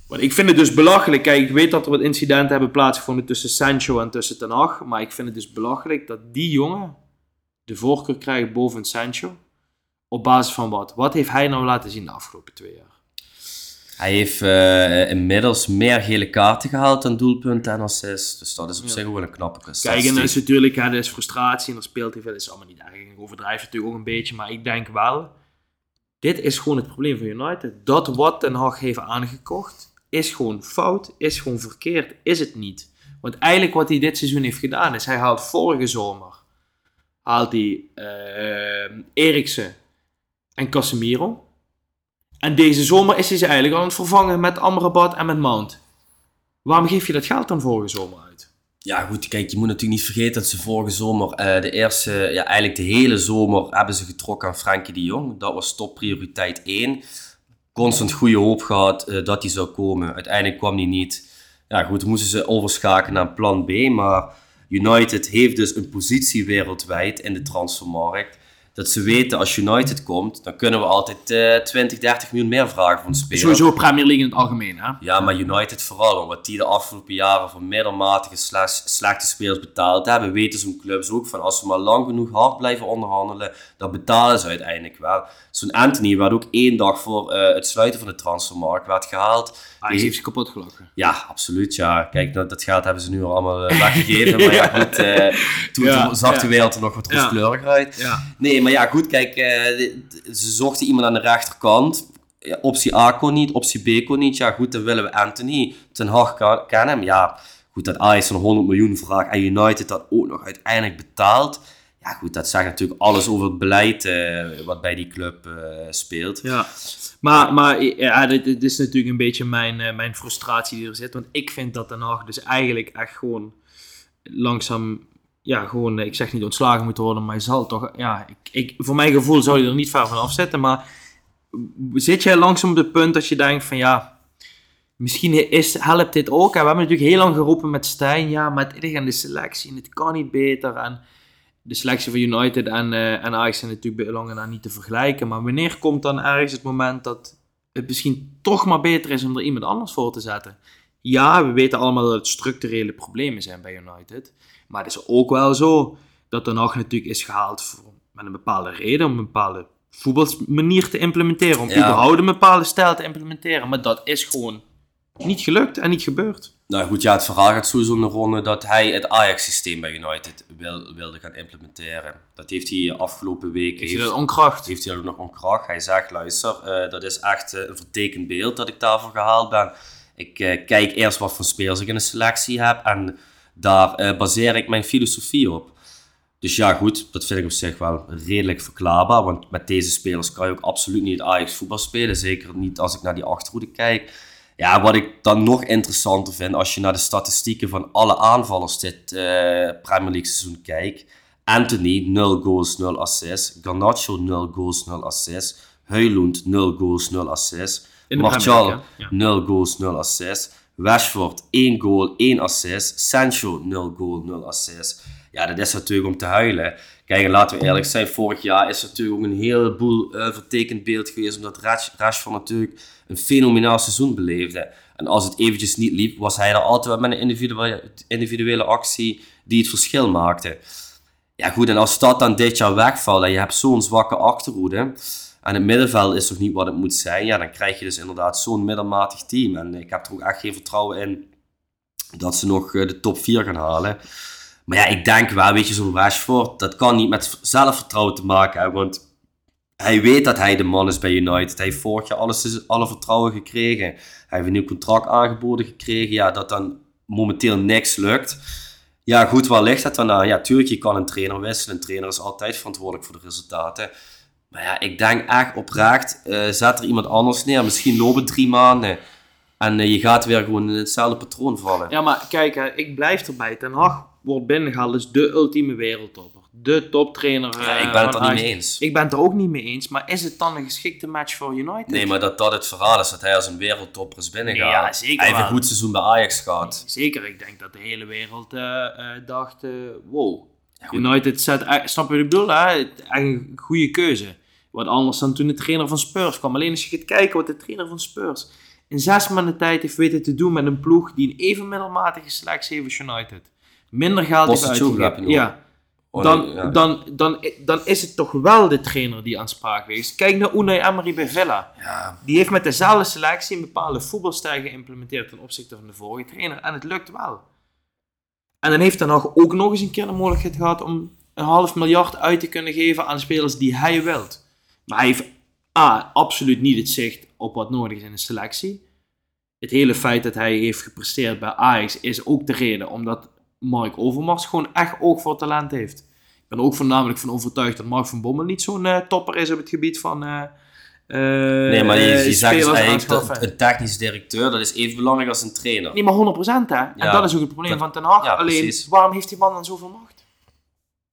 [SPEAKER 4] Want ik vind het dus belachelijk. Kijk, ik weet dat er wat incidenten hebben plaatsgevonden tussen Sancho en tussen Ten Hag. Maar ik vind het dus belachelijk dat die jongen de voorkeur krijgt boven Sancho. Op basis van wat? Wat heeft hij nou laten zien de afgelopen twee jaar?
[SPEAKER 5] hij heeft eh, inmiddels meer gele kaarten gehaald dan doelpunten en assists. Dus dat is op
[SPEAKER 4] Ja.
[SPEAKER 5] zich wel een knappe
[SPEAKER 4] Kijk,
[SPEAKER 5] prestatie.
[SPEAKER 4] en dat is natuurlijk, hè, dat is frustratie en er speelt hij veel. Dat is allemaal niet erg. Ik overdrijf natuurlijk ook een beetje, maar ik denk wel, dit is gewoon het probleem van United. Dat wat Ten Hag heeft aangekocht, is gewoon fout, is gewoon verkeerd, is het niet. Want eigenlijk wat hij dit seizoen heeft gedaan, is hij haalt vorige zomer, haalt hij eh Eriksen en Casemiro. En deze zomer is hij ze eigenlijk aan het vervangen met Amrabat en met Mount. Waarom geef je dat geld dan vorige zomer uit?
[SPEAKER 5] Ja, goed, kijk, je moet natuurlijk niet vergeten dat ze vorige zomer, eh, de eerste, ja, eigenlijk de hele zomer, hebben ze getrokken aan Frenkie de Jong. Dat was topprioriteit 1. Constant goede hoop gehad eh, dat hij zou komen. Uiteindelijk kwam hij niet. Ja, goed, moesten ze overschakelen naar plan B. Maar United heeft dus een positie wereldwijd in de transfermarkt. Dat ze weten, als United komt, dan kunnen we altijd eh 20, 30 miljoen meer vragen voor een speler.
[SPEAKER 4] Sowieso Premier League in het algemeen, hè?
[SPEAKER 5] Ja, maar United vooral, wat die de afgelopen jaren voor middelmatige slash slechte spelers betaald hebben, weten zo'n clubs ook van als we maar lang genoeg hard blijven onderhandelen, dan betalen ze uiteindelijk wel. Zo'n Anthony werd ook één dag voor eh, het sluiten van de transfermarkt werd gehaald.
[SPEAKER 4] Hij heeft ze kapot gelachen.
[SPEAKER 5] Ja, absoluut. Ja. Kijk, dat, dat geld hebben ze nu al allemaal eh, weggegeven. maar ja, goed, eh, toen
[SPEAKER 4] Ja,
[SPEAKER 5] zag
[SPEAKER 4] ja.
[SPEAKER 5] de wereld er nog wat
[SPEAKER 4] Ja.
[SPEAKER 5] rooskleuriger uit.
[SPEAKER 4] Ja.
[SPEAKER 5] Nee, maar ja, goed, kijk, eh, ze zochten iemand aan de rechterkant. Optie A kon niet, optie B kon niet. Ja, goed, dan willen we Anthony. Ten Hag kan, hem. Ja, goed, dat Ajax een 100 miljoen vraagt en United dat ook nog uiteindelijk betaalt. Ja, goed, dat zegt natuurlijk alles over het beleid eh, wat bij die club eh, speelt.
[SPEAKER 4] Ja, maar, maar ja, dit, is natuurlijk een beetje mijn, mijn frustratie die er zit. Want ik vind dat Den Haag dus eigenlijk echt gewoon langzaam, ja, gewoon, eh, ik zeg niet ontslagen moet worden, maar je zal toch, ja, ik, ik, voor mijn gevoel zou je er niet ver van afzetten. Maar zit jij langzaam op het punt dat je denkt van ja, misschien is, helpt dit ook. En we hebben natuurlijk heel lang geroepen met Stijn, ja, met het de selectie, en het kan niet beter. En de selectie van United en, eh en Ajax zijn natuurlijk bij lange niet te vergelijken. Maar wanneer komt dan ergens het moment dat het misschien toch maar beter is om er iemand anders voor te zetten? Ja, we weten allemaal dat het structurele problemen zijn bij United. Maar het is ook wel zo dat er nog natuurlijk is gehaald voor, met een bepaalde reden, om een bepaalde voetbalmanier te implementeren. Om
[SPEAKER 5] Ja.
[SPEAKER 4] überhaupt een bepaalde stijl te implementeren. Maar dat is gewoon niet gelukt en niet gebeurd.
[SPEAKER 5] Nou goed, ja, het verhaal gaat sowieso de ronde dat hij het Ajax-systeem bij United wil, wilde gaan implementeren. Dat heeft hij afgelopen week...
[SPEAKER 4] Je
[SPEAKER 5] heeft-
[SPEAKER 4] dat onkracht?
[SPEAKER 5] heeft hij ook nog onkracht. Hij zegt, luister, eh, dat is echt eh, een vertekend beeld dat ik daarvoor gehaald ben. Ik eh, kijk eerst wat voor spelers ik in de selectie heb en daar eh, baseer ik mijn filosofie op. Dus ja, goed, dat vind ik op zich wel redelijk verklaarbaar, want met deze spelers kan je ook absoluut niet Ajax voetbal spelen. Zeker niet als ik naar die achterhoede kijk. Ja, wat ik dan nog interessanter vind, als je naar de statistieken van alle aanvallers dit eh, Premier League seizoen kijkt. Anthony, 0 goals, 0 assists. Garnacho, 0 goals, 0 assists. Heulund, 0 goals, 0 assists. Martial,
[SPEAKER 4] Premier League, hè?
[SPEAKER 5] 0 goals, 0 assists. Rashford, 1 goal, 1 assist. Sancho, 0 goal, 0 assist. Ja, dat is natuurlijk om te huilen. Kijk, en laten we eerlijk zijn, vorig jaar is er natuurlijk ook een heleboel eh, vertekend beeld geweest, omdat Rash, Rashford natuurlijk een fenomenaal seizoen beleefde. En als het eventjes niet liep, was hij er altijd met een individuele, individuele actie die het verschil maakte. Ja goed, en als dat dan dit jaar wegvalt en je hebt zo'n zwakke achterhoede en het middenveld is toch niet wat het moet zijn, ja, dan krijg je dus inderdaad zo'n middelmatig team. En ik heb er ook echt geen vertrouwen in dat ze nog eh, de top 4 gaan halen. Maar ja, ik denk wel, weet je, zo'n Rashford, dat kan niet met zelfvertrouwen te maken hebben, want hij weet dat hij de man is bij United. Hij heeft vorig jaar alles, alle vertrouwen gekregen. Hij heeft een nieuw contract aangeboden gekregen. Ja, dat dan momenteel niks lukt. Ja, goed, waar ligt het dan aan? Ja, tuurlijk, je kan een trainer wisselen. Een trainer is altijd verantwoordelijk voor de resultaten. Maar ja, ik denk echt oprecht, eh, zet er iemand anders neer. Misschien lopen drie maanden. En eh, je gaat weer gewoon in hetzelfde patroon vallen.
[SPEAKER 4] Ja, maar kijk, hè, ik blijf erbij. Ten Hag wordt binnengehaald, is de ultieme wereldtopper. De toptrainer.
[SPEAKER 5] Ja,
[SPEAKER 4] eh,
[SPEAKER 5] ik ben het er niet mee eens.
[SPEAKER 4] Ik ben het er ook niet mee eens, maar is het dan een geschikte match voor United?
[SPEAKER 5] Nee, maar dat dat het verhaal is dat hij als een wereldtopper is binnengehaald.
[SPEAKER 4] Ja, zeker
[SPEAKER 5] Hij heeft een goed seizoen bij Ajax gehad.
[SPEAKER 4] Zeker, ik denk dat de hele wereld eh, eh, dacht, eh, wow, United zet, eh, snap je wat ik bedoel? Hè? Echt een goede keuze. Wat anders dan toen de trainer van Spurs kwam. Alleen als je gaat kijken wat de trainer van Spurs in zes maanden tijd heeft weten te doen met een ploeg die een even middelmatige selectie heeft als United. Minder geld heeft
[SPEAKER 5] je
[SPEAKER 4] uitgegeven. Ja,
[SPEAKER 5] Oh,
[SPEAKER 4] dan, dan, dan, dan is het toch wel de trainer die aansprakelijk is. Kijk naar Unai Emery bij Villa.
[SPEAKER 5] Ja,
[SPEAKER 4] Die heeft met dezelfde selectie een bepaalde voetbalstijl geïmplementeerd ten opzichte van de vorige trainer. En het lukt wel. En dan heeft hij nog ook nog eens een keer de mogelijkheid gehad om een half miljard uit te kunnen geven aan spelers die hij wilt. Maar hij heeft A, absoluut niet het zicht op wat nodig is in de selectie. Het hele feit dat hij heeft gepresteerd bij Ajax is ook de reden omdat Mark Overmars gewoon echt oog voor talent heeft. Ik ben ook voornamelijk van overtuigd dat Mark van Bommel niet zo'n eh, topper is op het gebied van... eh,
[SPEAKER 5] Nee, maar je, je zegt dus eigenlijk dat een technisch directeur, dat is even belangrijk als een trainer.
[SPEAKER 4] Nee, maar 100% hè. En
[SPEAKER 5] Ja,
[SPEAKER 4] dat is ook het probleem van Ten Hag.
[SPEAKER 5] ja,
[SPEAKER 4] Alleen,
[SPEAKER 5] precies.
[SPEAKER 4] waarom heeft die man dan zoveel macht?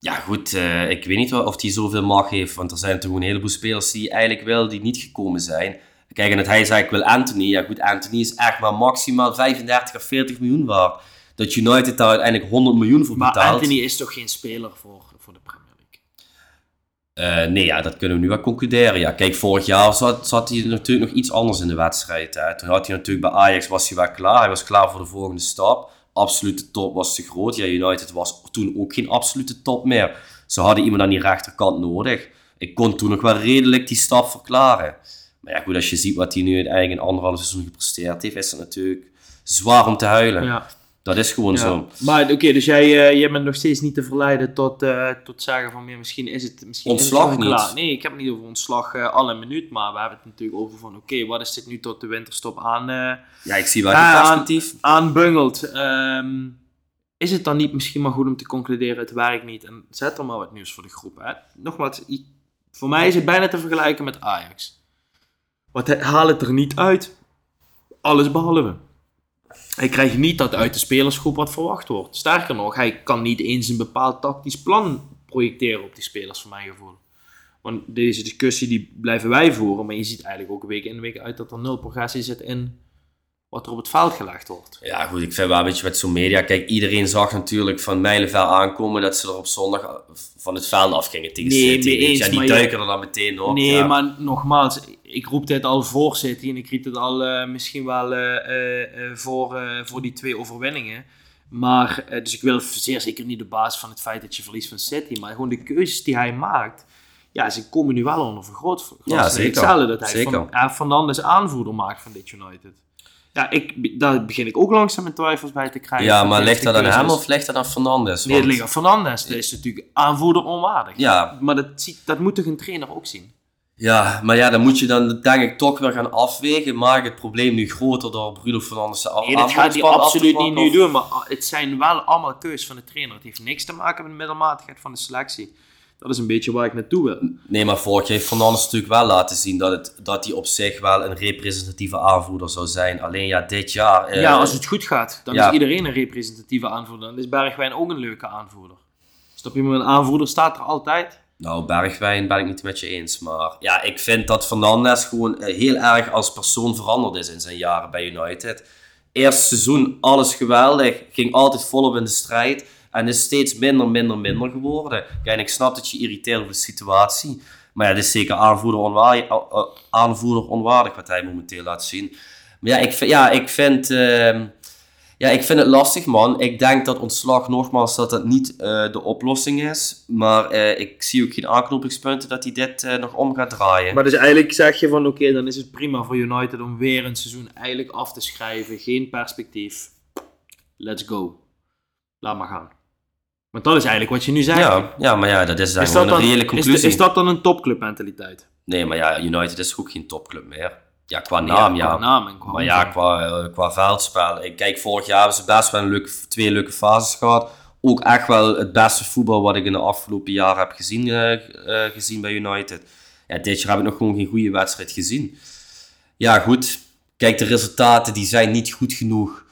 [SPEAKER 5] Ja goed, eh, ik weet niet of hij zoveel mag heeft, want er zijn natuurlijk een heleboel spelers die eigenlijk wel, die niet gekomen zijn. Kijk, en dat hij zei, ik wil Anthony. Ja goed, Anthony is echt maar maximaal 35 of 40 miljoen waard. Dat United daar uiteindelijk 100 miljoen voor
[SPEAKER 4] Maar
[SPEAKER 5] betaalt.
[SPEAKER 4] Anthony is toch geen speler voor, voor de Premier League?
[SPEAKER 5] Eh, nee, ja, dat kunnen we nu wel concluderen. Ja, kijk, vorig jaar zat, zat hij natuurlijk nog iets anders in de wedstrijd. Hè. Toen had hij natuurlijk bij Ajax was hij wel klaar. Hij was klaar voor de volgende stap. Absolute top was te groot. Ja, United was toen ook geen absolute top meer. Ze hadden iemand aan die rechterkant nodig. Ik kon toen nog wel redelijk die stap verklaren. Maar ja, goed, als je ziet wat hij nu in anderhalf seizoen gepresteerd heeft, is het natuurlijk zwaar om te huilen.
[SPEAKER 4] Ja.
[SPEAKER 5] Dat is gewoon zo.
[SPEAKER 4] Maar oké, dus jij, eh, jij bent nog steeds niet te verleiden tot, eh, tot zeggen van ja, misschien is het misschien is het
[SPEAKER 5] Ontslag niet.
[SPEAKER 4] klaar. Nee, ik heb het niet over ontslag eh alle minuut, maar we hebben het natuurlijk over van oké, wat is dit nu tot de winterstop aan,
[SPEAKER 5] Ja, ik zie wel een
[SPEAKER 4] aan-
[SPEAKER 5] perspectief.
[SPEAKER 4] aanbungelt. Ehm, is het dan niet misschien maar goed om te concluderen, het werkt niet en zet er maar wat nieuws voor de groep. Hè? Nogmaals, voor mij is het bijna te vergelijken met Ajax. Wat haal het er niet uit. Alles behalve. Hij krijgt niet dat uit de spelersgroep wat verwacht wordt. Sterker nog, hij kan niet eens een bepaald tactisch plan projecteren op die spelers, voor mijn gevoel. Want deze discussie die blijven wij voeren, maar je ziet eigenlijk ook week in week uit dat er nul progressie zit in wat er op het veld gelegd wordt.
[SPEAKER 5] Ja, goed, ik vind wel een beetje met zo'n media. Kijk, iedereen zag natuurlijk van mijlenver aankomen dat ze er op zondag van het veld af gingen tegen
[SPEAKER 4] Nee,
[SPEAKER 5] City.
[SPEAKER 4] eens,
[SPEAKER 5] en die
[SPEAKER 4] je-
[SPEAKER 5] duiken er dan meteen op.
[SPEAKER 4] Nee,
[SPEAKER 5] ja.
[SPEAKER 4] maar nogmaals, ik roep dit al voor City en ik riep het al eh, misschien wel eh, eh, eh, voor, eh, voor die twee overwinningen. Maar, eh, dus ik wil zeer zeker niet op basis van het feit dat je verliest van City, maar gewoon de keuzes die hij maakt. Ja, ze komen nu wel onder vergroot.
[SPEAKER 5] Ja, zeker.
[SPEAKER 4] Dat hij
[SPEAKER 5] Zeker.
[SPEAKER 4] van, Fernandes aanvoerder maakt van dit United. Ja, ik, daar begin ik ook langzaam mijn twijfels bij te krijgen.
[SPEAKER 5] ja,
[SPEAKER 4] van
[SPEAKER 5] maar ligt dat aan hem of ligt dat aan Fernandes?
[SPEAKER 4] Nee, het
[SPEAKER 5] Want-
[SPEAKER 4] ligt aan Fernandes. Dat is natuurlijk aanvoerder onwaardig.
[SPEAKER 5] Ja,
[SPEAKER 4] Maar dat, ziet, dat moet toch een trainer ook zien?
[SPEAKER 5] ja, maar ja, dan moet je dan denk ik toch weer gaan afwegen. Maak het probleem nu groter door Bruno Fernandes te af
[SPEAKER 4] Nee, dat gaat hij absoluut niet nu doen. Maar het zijn wel allemaal keuzes van de trainer. Het heeft niks te maken met de middelmatigheid van de selectie. Dat is een beetje waar ik naartoe wil.
[SPEAKER 5] Nee, maar vorig jaar heeft Fernandes natuurlijk wel laten zien dat, het, dat hij op zich wel een representatieve aanvoerder zou zijn. Alleen ja, dit jaar... eh,
[SPEAKER 4] ja, als het goed gaat, dan
[SPEAKER 5] ja.
[SPEAKER 4] is iedereen een representatieve aanvoerder. Dan is Bergwijn ook een leuke aanvoerder. Snap je? Maar een aanvoerder staat er altijd.
[SPEAKER 5] Nou, Bergwijn ben ik niet met je eens. Maar ja, ik vind dat Fernandes gewoon eh, heel erg als persoon veranderd is in zijn jaren bij United. Eerste seizoen, alles geweldig. Ging altijd volop in de strijd. En is steeds minder, minder, minder geworden. Kijk, ik snap dat je irriteert over de situatie. Maar ja, het is zeker aanvoerder onwaardig, aanvoerder onwaardig wat hij momenteel laat zien. Maar ja, ik, ja, ik vind... ehm, ja, ik vind het lastig, man. Ik denk dat ontslag, nogmaals, dat dat niet eh, de oplossing is. Maar eh, ik zie ook geen aanknopingspunten dat hij dit eh, nog om gaat draaien.
[SPEAKER 4] Maar dus eigenlijk zeg je van oké, dan is het prima voor United om weer een seizoen eigenlijk af te schrijven. Geen perspectief. Let's go. Laat maar gaan. Want dat is eigenlijk wat je nu zegt.
[SPEAKER 5] ja, ja, maar ja, dat is dan
[SPEAKER 4] is, dat
[SPEAKER 5] een
[SPEAKER 4] dan,
[SPEAKER 5] reële
[SPEAKER 4] is,
[SPEAKER 5] conclusie.
[SPEAKER 4] is dat dan een topclub mentaliteit?
[SPEAKER 5] Nee, maar ja, United is ook geen topclub meer. Ja, qua naam, ja.
[SPEAKER 4] qua naam en qua
[SPEAKER 5] Maar ja, qua, eh, qua veldspel. Ik kijk, vorig jaar hebben ze best wel een leuke, twee leuke fases gehad. Ook echt wel het beste voetbal wat ik in de afgelopen jaren heb gezien, eh, eh, gezien bij United. Ja, dit jaar heb ik nog gewoon geen goede wedstrijd gezien. Ja, goed. Kijk, de resultaten die zijn niet goed genoeg.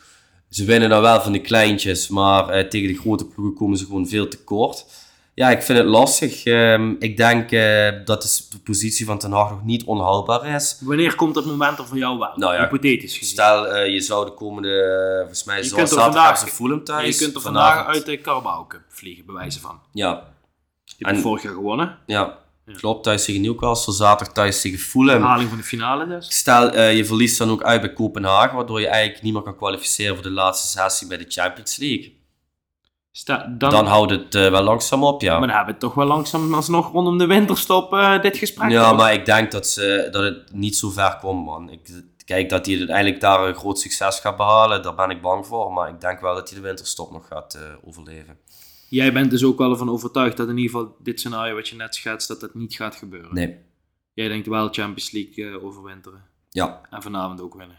[SPEAKER 5] Ze winnen dan wel van de kleintjes, maar eh, tegen de grote ploegen komen ze gewoon veel te kort. Ja, ik vind het lastig. Ehm, ik denk eh, dat de, de positie van Ten Hag nog niet onhaalbaar is.
[SPEAKER 4] Wanneer komt dat moment er voor jou wel?
[SPEAKER 5] Nou ja,
[SPEAKER 4] Hypothetisch gezien.
[SPEAKER 5] Stel, eh, je zou de komende, volgens mij,
[SPEAKER 4] Je
[SPEAKER 5] zo
[SPEAKER 4] kunt er
[SPEAKER 5] zaterdag Fulham thuis.
[SPEAKER 4] je kunt er vandaag uit de Carabao Cup vliegen, bij wijze van.
[SPEAKER 5] Ja,
[SPEAKER 4] Die heb je
[SPEAKER 5] En-
[SPEAKER 4] vorig jaar gewonnen.
[SPEAKER 5] ja, klopt. Thuis tegen Newcastle, zaterdag thuis tegen Fulham.
[SPEAKER 4] Herhaling van de finale dus.
[SPEAKER 5] Stel, eh, je verliest dan ook uit bij Kopenhagen, waardoor je eigenlijk niet meer kan kwalificeren voor de laatste sessie bij de Champions League.
[SPEAKER 4] Dan,
[SPEAKER 5] Dan houdt het eh, wel langzaam op, ja.
[SPEAKER 4] maar dan hebben we toch wel langzaam alsnog rondom de winterstop eh, dit gesprek.
[SPEAKER 5] Ja, maar ik denk dat, ze, dat het niet zo ver komt, man. Ik, kijk, dat hij uiteindelijk daar een groot succes gaat behalen, daar ben ik bang voor. Maar ik denk wel dat hij de winterstop nog gaat overleven.
[SPEAKER 4] Jij bent dus ook wel ervan overtuigd dat in ieder geval dit scenario wat je net schetst, dat dat niet gaat gebeuren.
[SPEAKER 5] Nee,
[SPEAKER 4] Jij denkt wel Champions League eh, overwinteren.
[SPEAKER 5] ja.
[SPEAKER 4] En vanavond ook winnen.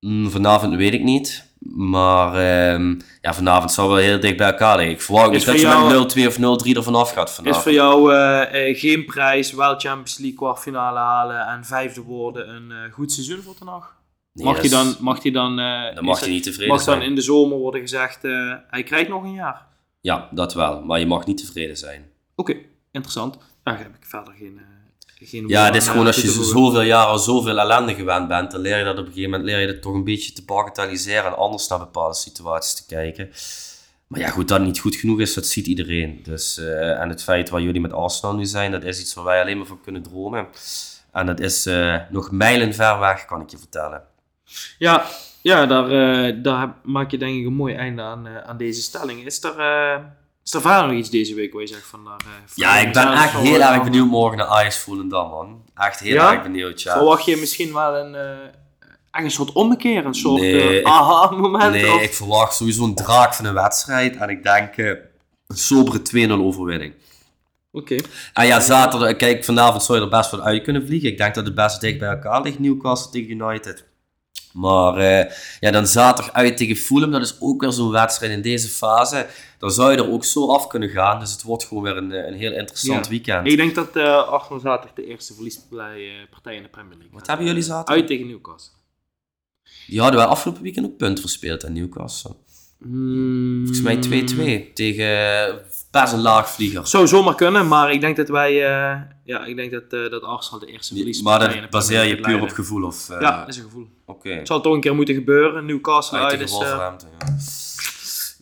[SPEAKER 5] Mm, vanavond weet ik niet. Maar ehm, ja, vanavond zal wel heel dicht bij elkaar liggen. Ik verwacht
[SPEAKER 4] Is
[SPEAKER 5] niet dat
[SPEAKER 4] voor
[SPEAKER 5] je
[SPEAKER 4] jou-
[SPEAKER 5] met 0-2 of 0-3 er vanaf gaat vanavond.
[SPEAKER 4] Is voor jou eh, eh, geen prijs, wel Champions League kwartfinale halen en vijfde worden een goed seizoen voor Hag?
[SPEAKER 5] Nee,
[SPEAKER 4] mag, hij dan, mag hij dan...
[SPEAKER 5] Dan mag
[SPEAKER 4] het-
[SPEAKER 5] niet tevreden
[SPEAKER 4] Mag dan in de zomer worden gezegd, hij krijgt nog een jaar?
[SPEAKER 5] Ja, dat wel. Maar je mag niet tevreden zijn.
[SPEAKER 4] Oké, interessant. Daar heb ik verder geen... eh, geen
[SPEAKER 5] Ja, het is gewoon als je zoveel jaar al zoveel ellende gewend bent, dan leer je dat op een gegeven moment leer je dat toch een beetje te bagatelliseren en anders naar bepaalde situaties te kijken. Maar ja, goed, dat niet goed genoeg is, dat ziet iedereen. Dus, eh, en het feit waar jullie met Arsenal nu zijn, dat is iets waar wij alleen maar van kunnen dromen. En dat is eh, nog mijlen ver weg, kan ik je vertellen.
[SPEAKER 4] Ja, ja daar, eh, daar maak je denk ik een mooi einde aan, eh, aan deze stelling. Is er, eh, is er verder nog iets deze week waar je zegt van... Daar,
[SPEAKER 5] Ja, ik ben echt heel erg benieuwd morgen naar Ajax Volendam, man. Echt heel
[SPEAKER 4] Ja?
[SPEAKER 5] erg benieuwd, ja.
[SPEAKER 4] Verwacht je misschien wel een, echt een soort ommekeer, een soort
[SPEAKER 5] Nee,
[SPEAKER 4] aha-moment?
[SPEAKER 5] Nee,
[SPEAKER 4] of-
[SPEAKER 5] ik verwacht sowieso een draak van een wedstrijd. En ik denk een sobere 2-0 overwinning.
[SPEAKER 4] Oké.
[SPEAKER 5] En ja, zaterdag, kijk, vanavond zou je er best wel uit kunnen vliegen. Ik denk dat het best dicht bij elkaar ligt, Newcastle tegen United. Maar eh, ja, dan zaterdag uit tegen Fulham, dat is ook weer zo'n wedstrijd in deze fase. Dan zou je er ook zo af kunnen gaan. Dus het wordt gewoon weer een, eh, een heel interessant
[SPEAKER 4] Ja.
[SPEAKER 5] weekend.
[SPEAKER 4] Ik denk dat eh Arsenal zaterdag de eerste verliespartij in de Premier League
[SPEAKER 5] Wat hebben jullie zaterdag?
[SPEAKER 4] Uit tegen Newcastle.
[SPEAKER 5] Die hadden wij afgelopen weekend ook punten verspeeld aan Newcastle.
[SPEAKER 4] Hmm.
[SPEAKER 5] Volgens mij 2-2 tegen eh, best een laagvlieger.
[SPEAKER 4] Zou zomaar kunnen, maar ik denk dat wij... eh, ja, ik denk dat, eh, dat Arsenal de eerste
[SPEAKER 5] Maar
[SPEAKER 4] de
[SPEAKER 5] dat
[SPEAKER 4] Premier
[SPEAKER 5] baseer je puur op gevoel? Of, eh,
[SPEAKER 4] Ja, dat is een gevoel.
[SPEAKER 5] Oké.
[SPEAKER 4] Het zal toch een keer moeten gebeuren. Newcastle
[SPEAKER 5] Uit
[SPEAKER 4] is... eh,
[SPEAKER 5] ja.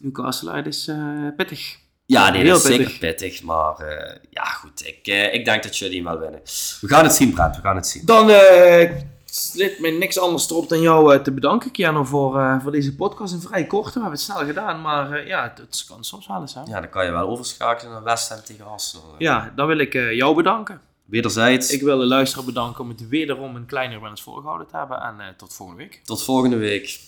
[SPEAKER 4] Newcastle uit is eh, pittig.
[SPEAKER 5] Ja, nee,
[SPEAKER 4] Heel
[SPEAKER 5] dat is
[SPEAKER 4] pittig.
[SPEAKER 5] zeker pittig. Maar eh, ja, goed. Ik, eh, ik denk dat jullie hem wel winnen. We gaan het zien, Brent. We gaan het zien.
[SPEAKER 4] Dan eh zit me niks anders erop dan jou eh, te bedanken, Keanu, voor, eh, voor deze podcast. Een vrij korte, we hebben het snel gedaan, maar eh, ja, het, kan soms wel eens. Hè? Ja.
[SPEAKER 5] Ja, dan kan je wel overschakelen naar West Ham tegen Arsenal.
[SPEAKER 4] dan wil ik jou bedanken.
[SPEAKER 5] Wederzijds.
[SPEAKER 4] Ik wil de luisteraar bedanken om het wederom een kleiner wel eens voorgehouden te hebben. En tot volgende week.
[SPEAKER 5] Tot volgende week.